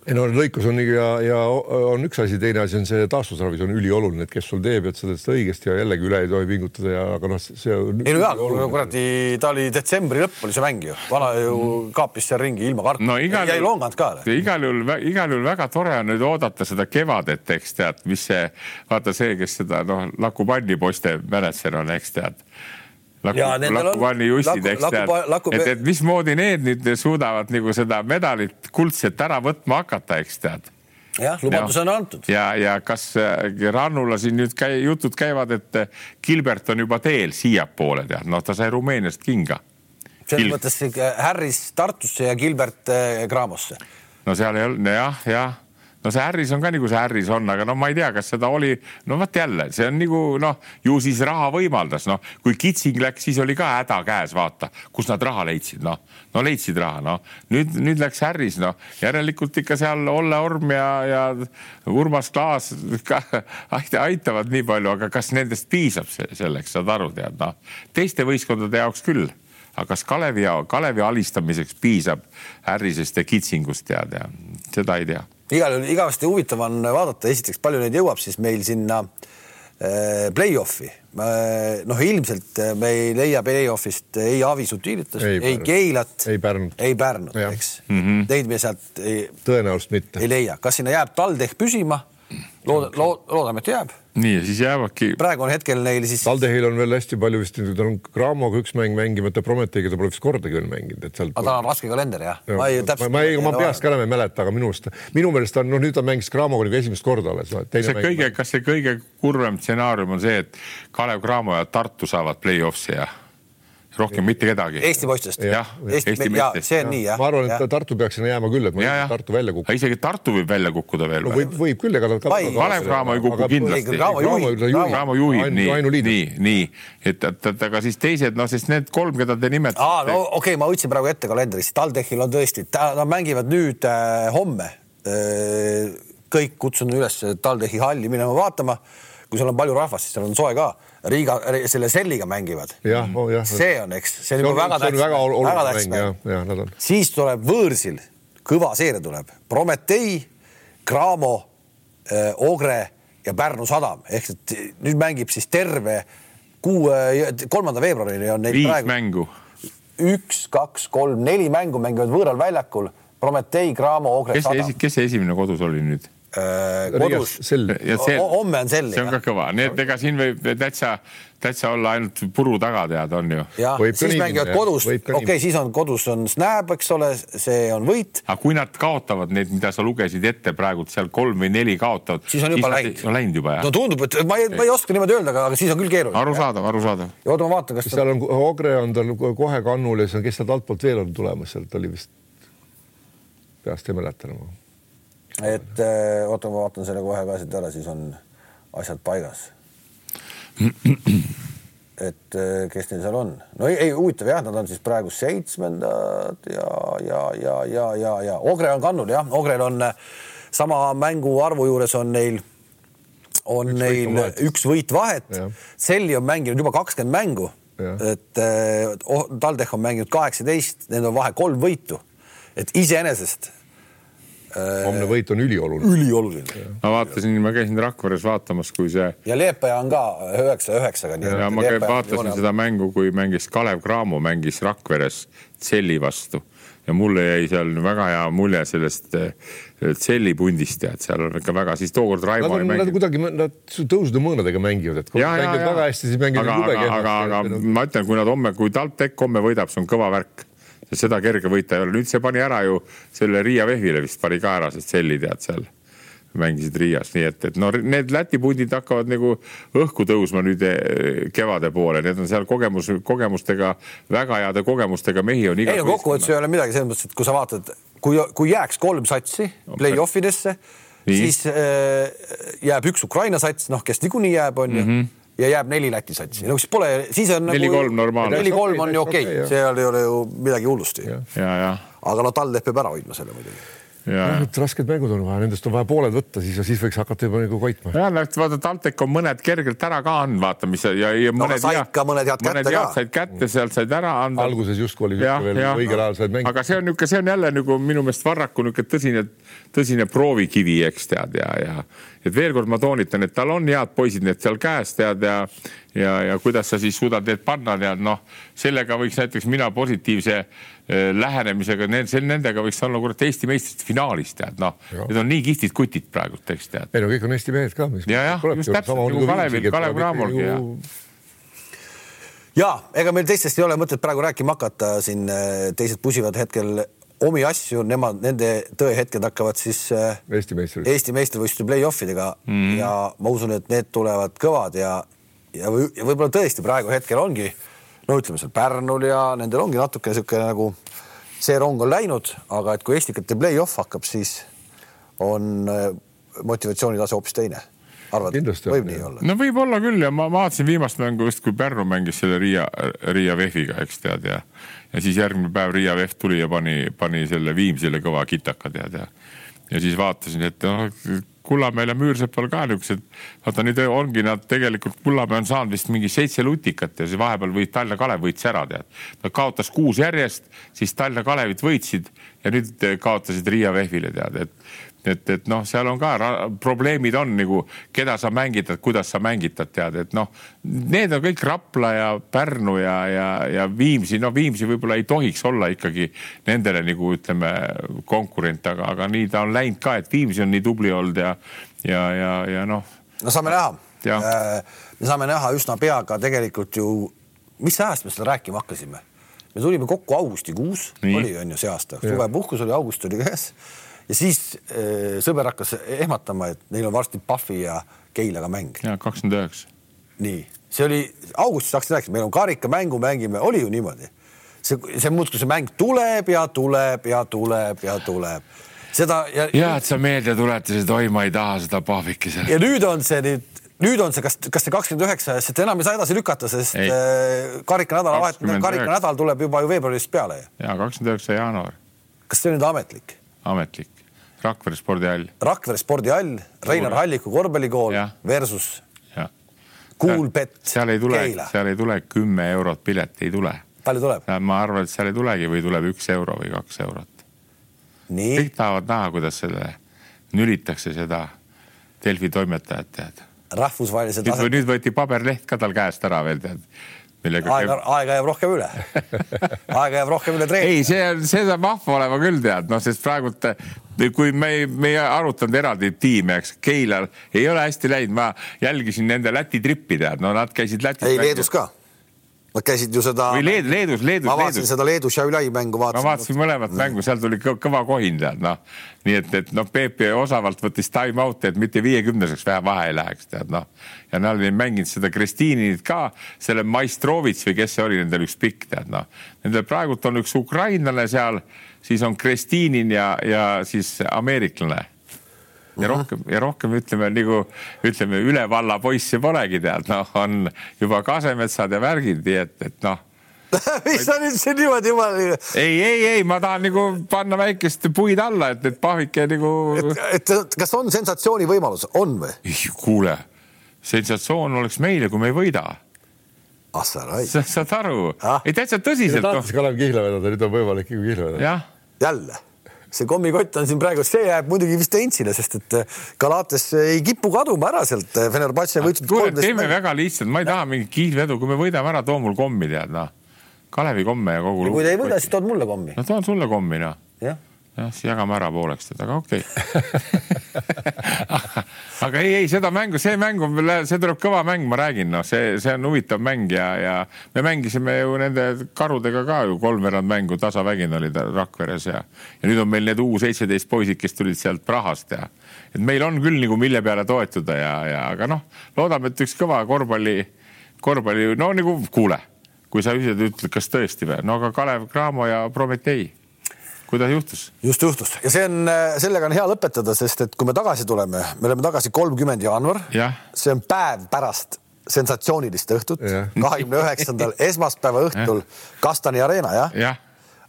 ei no lõikus on ja, ja on üks asi, teine asi on see taastusravis on ülioluline, et kes sul teeb, et sa teed seda õigesti ja jällegi üle ei tohi pingutada ja aga noh, see on. ei no jaa, kuradi, ta oli detsembri lõpp oli see mäng ju, vana ju kaapis seal ringi ilma karta no,. jäi longanud ka. igal juhul, igal juhul väga tore on nüüd oodata seda kevadet, eks tead, mis see, vaata see, kes seda noh, Laku Panni poiste mänedžer on, eks tead Laku, Lakuvanni jussid, eks tead, et, et mismoodi need nüüd suudavad nagu seda medalit kuldset ära võtma hakata, eks tead jah, lubadus on antud. ja, ja kas äh, Rannula siin nüüd käi, jutud käivad, et äh, Gilbert on juba teel siiapoole, tead, noh, ta sai Rumeeniast kinga. selles Gil... mõttes Harris Tartusse ja Gilbert Gramosse. no seal ei olnud, jah, jah no see Harris on ka nagu see Harris on, aga no ma ei tea, kas seda oli, no vot jälle, see on nagu noh, ju siis raha võimaldas, noh, kui Kitsing läks, siis oli ka häda käes, vaata, kus nad raha leidsid, noh, no leidsid raha, noh, nüüd, nüüd läks Harris, noh, järelikult ikka seal Olle Orm ja, ja Urmas Klaas ka aitavad nii palju, aga kas nendest piisab selleks, saad aru, tead, noh, teiste võistkondade jaoks küll aga kas Kalevi, Kalevi alistamiseks piisab Harrisest ja Kitsingust tead ja seda ei tea igal juhul igavesti huvitav on vaadata, esiteks palju neid jõuab siis meil sinna äh, play-off'i. noh, ilmselt me ei leia play-off'ist ei Avisu Utilitas, ei, ei Keilat, ei Pärnut, ei Pärnut, eks mm. -hmm. Neid me sealt ei, tõenäoliselt mitte ei leia, kas sinna jääb TalTech püsima? looda, loodame, et jääb nii ja siis jäävadki. praegu on hetkel neil siis. TalTechil on veel hästi palju vist, tal on Gramoga üks mäng mängimata, Prometeiga ta pole vist kordagi veel mänginud, et sealt. aga tal on raske kalender jah ja.? ma ei täpselt. ma ei, ma peast ka enam ei mäleta, aga minu arust, minu meelest on, noh, nüüd ta mängis Gramoga nagu esimest korda alles. see kõige, kas see kõige kurvem stsenaarium on see, et Kalev Cramo ja Tartu saavad play-off'i ja rohkem mitte kedagi. Eesti poistest? jah, Eesti, meestest. see on nii jah. ma arvan, et Tartu peaks sinna jääma küll, et ma ja, Tartu välja kukub. isegi Tartu võib välja kukkuda veel no,. võib, võib küll, ega nad. Kalev Cramo ei kuku kindlasti. Cramo juhib, nii, nii, nii, et, et, et aga siis teised, noh, sest need kolm, keda te nimetate. aa, no okei okay,, ma võtsin praegu ette kalendrist, TalTechil on tõesti, nad mängivad nüüd äh, homme äh,. kõik kutsun üles TalTechi halli minema vaatama. kui seal on palju rahvast, siis seal on soe ka Riiga, selle Selliga mängivad. Oh, see on, eks, see on juba väga tähtis, väga tähtis mäng. siis tuleb võõrsil, kõva seeria tuleb, Prometee, Cramo, äh, Ogre ja Pärnu sadam ehk et nüüd mängib siis terve kuu, äh, kolmanda veebruarini on neil Viis praegu. mängu. üks, kaks, kolm, neli mängu mängivad võõral väljakul. Prometee, Cramo, Ogre, sadam. kes see esimene kodus oli nüüd? Äh, kodus. homme on sell. see on ka kõva, nii et ega siin võib täitsa, täitsa olla ainult puru taga tead, on ju. jah, siis mängivad kodus, okei okay,, siis on kodus on Snap, eks ole, see on võit. aga kui nad kaotavad need, mida sa lugesid ette praegult seal kolm või neli kaotavad. siis on juba läinud. on läinud juba jah. no tundub, et ma ei, ma ei oska niimoodi öelda, aga siis on küll keeruline. arusaadav, arusaadav. ja oota, ma vaatan, kas. seal on Ogre on tal kohe kannul ja siis on, kes sealt altpoolt veel on tulemas, sealt oli vist, peast ei mäleta enam et äh, oota, ma vaatan selle kohe ka siit ära, siis on asjad paigas. et äh, kes neil seal on, no ei, ei huvitav jah, nad on siis praegu seitsmendad ja, ja, ja, ja, ja, ja. Ogre on kandnud jah, Ogrel on äh, sama mängu arvu juures on neil, on üks neil võit üks võit vahet. Selli on mänginud juba kakskümmend mängu, et oh, TalTech on mänginud kaheksateist, nendel on vahe kolm võitu, et iseenesest homne võit on ülioluline. ülioluline. ma vaatasin, ma käisin Rakveres vaatamas, kui see. ja Leepaja on ka üheksa üheksaga. ja ma käin, vaatasin seda mängu, kui mängis Kalev Cramo, mängis Rakveres Tselli vastu ja mulle jäi seal väga hea mulje sellest Tselli pundist tead, seal on ikka väga, siis tookord Raimo nad, ei mänginud. kuidagi, nad tõusude mõõnadega mängivad, et kui ja, mängivad ja, väga hästi, siis mängivad jube kehvasti. aga, aga, aga ma ütlen, kui nad homme, kui TalTech homme võidab, see on kõva värk seda kerge võita ei ole, nüüd see pani ära ju selle Riia Vehvile vist pani ka ära, sest Selli tead seal mängisid Riias, nii et, et no need Läti pundid hakkavad nagu õhku tõusma nüüd eh, kevade poole, need on seal kogemus, kogemustega, väga heade kogemustega. Mehi on iga. ei no kokkuvõttes ei ole midagi selles mõttes, et kui sa vaatad, kui, kui jääks kolm satsi play-off idesse, siis äh, jääb üks Ukraina sats, noh, kes niikuinii jääb, on ju. Mm. -hmm ja jääb neli Läti satsi, no siis pole, siis on nagu neli-kolm nagu, normaalne. neli-kolm on ju okei okay., seal ei ole ju midagi hullusti. aga no TalTech peab ära hoidma selle muidugi Ja. Need rasked mängud on vaja, nendest on vaja pooled võtta, siis, siis võiks hakata juba nagu koitma. ja vaata, TalTech on mõned kergelt ära ka andnud, vaata, mis ja, ja no, mõned, said ka mõned head mõned kätte ka. said kätte, sealt said ära anda. alguses justkui oli veel õigel ajal said mängida. aga see on niisugune, see on jälle nagu minu meelest Varraku niisugune tõsine, tõsine proovikivi, eks tead ja, ja et veel kord ma toonitan, et tal on head poisid need seal käes tead ja ja, ja kuidas sa siis suudad need panna, tead noh, sellega võiks näiteks mina positiivse äh, lähenemisega, nendega võiks olla kurat Eesti meistrite finaalis tead noh, need on nii kihvtid kutid praegult, eks tead. ei no kõik on Eesti mehed ka. ja, jah, just täpselt nagu Kalevil, Kalev Cramolgi ja ja ega meil teistest ei ole mõtet praegu rääkima hakata, siin äh, teised pusivad hetkel omi asju, nemad, nende tõehetked hakkavad siis äh, Eesti meistrivõistluste Eesti meistrivõistluste play-off idega mm. ja ma usun, et need tulevad kõvad ja ja, või, ja võib-olla tõesti praegu hetkel ongi, no ütleme seal Pärnul ja nendel ongi natuke niisugune nagu see rong on läinud, aga et kui Estikate play-off hakkab, siis on äh, motivatsioonitase hoopis teine. arvad, võib nii olla? no võib-olla küll ja ma vaatasin viimast mängu just, kui Pärnu mängis selle Riia, Riia VEF-iga, eks tead ja ja siis järgmine päev Riia VEF tuli ja pani, pani selle Viimsile kõva kitaka tead ja ja siis vaatasin, et noh, Kullamäel ja Müürsepal ka niisugused, vaata nüüd ongi nad tegelikult, Kullamäe on saanud vist mingi seitse lutikat ja siis vahepeal võit Tallinna Kalev võitis ära tead. ta kaotas kuus järjest, siis Tallinna Kalevit võitsid ja nüüd kaotasid Riia VEF-ile tead, et et, et noh, seal on ka probleemid on nagu, keda sa mängitad, kuidas sa mängitad, tead, et noh, need on kõik Rapla ja Pärnu ja, ja, ja Viimsi, no Viimsi võib-olla ei tohiks olla ikkagi nendele nagu ütleme konkurent, aga, aga nii ta on läinud ka, et Viimsi on nii tubli olnud ja, ja, ja, ja noh. no saame näha. Äh, me saame näha üsna pea ka tegelikult ju, mis ajast me seda rääkima hakkasime? me tulime kokku augustikuus, oli on ju see aasta, suvepuhkus oli, august oli käes ja siis äh, sõber hakkas ehmatama, et neil on varsti Pahvi ja Keilaga mäng. ja kakskümmend üheksa. nii, see oli augustis hakkasid rääkima, meil on karikamängu, mängime, oli ju niimoodi. see, see muudkui see mäng tuleb ja tuleb ja tuleb ja tuleb. seda ja. ja et sa meelde tuletasid, oi, ma ei taha seda Pahvikesele. ja nüüd on see nüüd nüüd on see, kas, kas see kakskümmend üheksa, sest enam ei saa edasi lükata, sest ei. Äh, karikanädala vahet, karikanädal tuleb juba ju veebruarist peale. ja kakskümmend üheksa jaanuar. kas see on nüüd ametlik? ametlik Rakvere spordihall. Rakvere spordihall, Reinar Halliku korvpallikool versus Kuulbett. seal ei tule, seal ei tule kümme eurot pilet, ei tule. palju tuleb? ma arvan, et seal ei tulegi või tuleb üks euro või kaks eurot. kõik tahavad näha, kuidas selle nülitakse seda Delfi toimetajat, tead. rahvusvahelised nüüd võeti paberleht ka tal käest ära veel, tead millega aega, aega jääb rohkem üle. Aega jääb rohkem üle treenida. ei, see on, see saab vahva olema küll tead, noh, sest praegult kui me me ei arutanud eraldi tiime, eks. Keilal ei ole hästi läinud, ma jälgisin nende Läti trippi tead, no nad käisid Lätis. ei, Leedus ka Nad käisid ju seda. või Leed, Leedus, Leedus. ma vaatasin Leedus. seda Leedu Šiauliai mängu. ma vaatasin mõlemat mängu, seal tuli kõva kohin tead noh. nii et, et noh, Peep osavalt võttis time out'i, et mitte viiekümneseks vähe vahe ei läheks tead noh. ja nad olid mänginud seda Kristiinit ka, selle Maistrovitš või kes see oli nendel üks pikk tead noh. Nendel praegult on üks ukrainlane seal, siis on Kristiinin ja, ja siis ameeriklane ja rohkem ja rohkem ütleme nagu ütleme üle valla poisse polegi tead, noh, on juba Kasemetsad ja värgid, nii et, et noh mis sa nüüd siin niimoodi jumala. ei, ei, ei, ma tahan nagu panna väikest puid alla, et, et pahvike nagu. et kas on sensatsiooni võimalus, on või? kuule, sensatsioon oleks meile, kui me ei võida. ah sa raid. saad aru ah?, ei täitsa tõsiselt. tahtis Kalev Kihla vedada, nüüd on võimalik ikka Kihla vedada. jälle see kommikott on siin praegu, see jääb muidugi vist Entsile, sest et Galates ei kipu kaduma ära sealt Fenerbahce võitnud. kuule, teeme mängu. väga lihtsalt, ma ei taha mingit kihlvedu, kui me võidame ära, too mul kommi tead noh. Kalevi komme ja kogu. kui te ei võida, siis tood mulle kommi. no toon sulle kommi noh. jah jah, siis jagame ära pooleks teda, aga okei okay. aga ei, ei seda mängu, see mäng on, see tuleb kõva mäng, ma räägin, noh, see, see on huvitav mäng ja, ja me mängisime ju nende karudega ka ju kolmveerand mängu tasavägina olid Rakveres ja, ja nüüd on meil need U seitseteist poisid, kes tulid sealt Prahast ja et meil on küll nagu mille peale toetuda ja, ja aga noh, loodame, et üks kõva korvpalli, korvpalli, no nagu kuule, kui sa ise ütled, kas tõesti või, no aga Kalev Cramo ja Prometee kuidas juhtus? just juhtus ja see on, sellega on hea lõpetada, sest et kui me tagasi tuleme, me oleme tagasi kolmkümmend jaanuar. see on päev pärast sensatsioonilist õhtut, kahekümne üheksandal esmaspäeva õhtul Kastani Arena jah ja.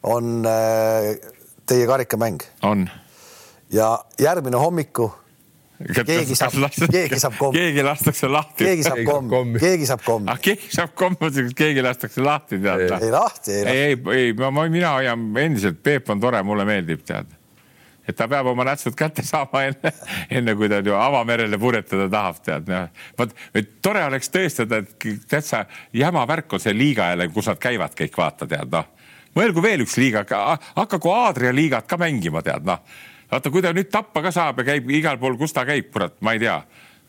on äh, teie karikamäng. on. ja järgmine hommiku keegi saab, keegi saab kommi. keegi lastakse lahti. keegi saab kommi, keegi saab kommi. ah, keegi saab kommi, keegi lastakse lahti, tead. ei lahti, ei lahti. ei, ei, ei, ma, mina hoian endiselt, Peep on tore, mulle meeldib, tead. et ta peab oma nätsud kätte saama enne, enne kui ta ju avamerele purjetada tahab, tead. vot, tore oleks tõestada, et täitsa jama värk on see liiga jälle, kus nad käivad kõik, vaata, tead, noh. mõelgu veel üks liiga, hakaku Aadria liigat ka mängima, tead, noh vaata, kui ta nüüd tappa ka saab ja käib igal pool, kus ta käib, kurat, ma ei tea,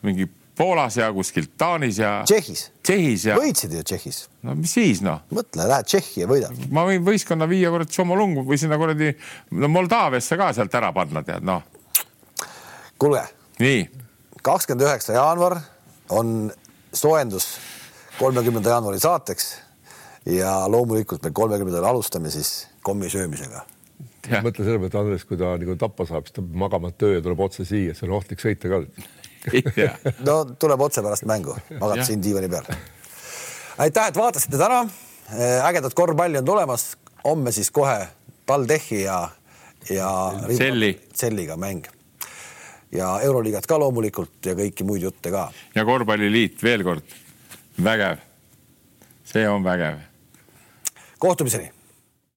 mingi Poolas ja kuskilt Taanis ja. Tšehhis. Tšehhis ja. võitsid ju Tšehhis. no mis siis noh. mõtle, lähed Tšehhi ja võidad. ma võin võistkonna viia kurat Tšomolungu või sinna kuradi no Moldaaviasse ka sealt ära panna, tead noh. kuulge. nii. kakskümmend üheksa jaanuar on soojendus kolmekümnenda jaanuari saateks ja loomulikult me kolmekümnendal alustame siis kommi söömisega mõtle selle peale, et Andres, kui ta nagu tappa saab, siis ta peab magama töö ja tuleb otse siia, see on ohtlik sõita ka. no tuleb otse pärast mängu, magad siin diivani peal. aitäh, et vaatasite täna. ägedat korvpalli on tulemas, homme siis kohe TalTechi ja, ja Selli. Selliga mäng ja Euroliigat ka loomulikult ja kõiki muid jutte ka. ja korvpalliliit veel kord, vägev. see on vägev. kohtumiseni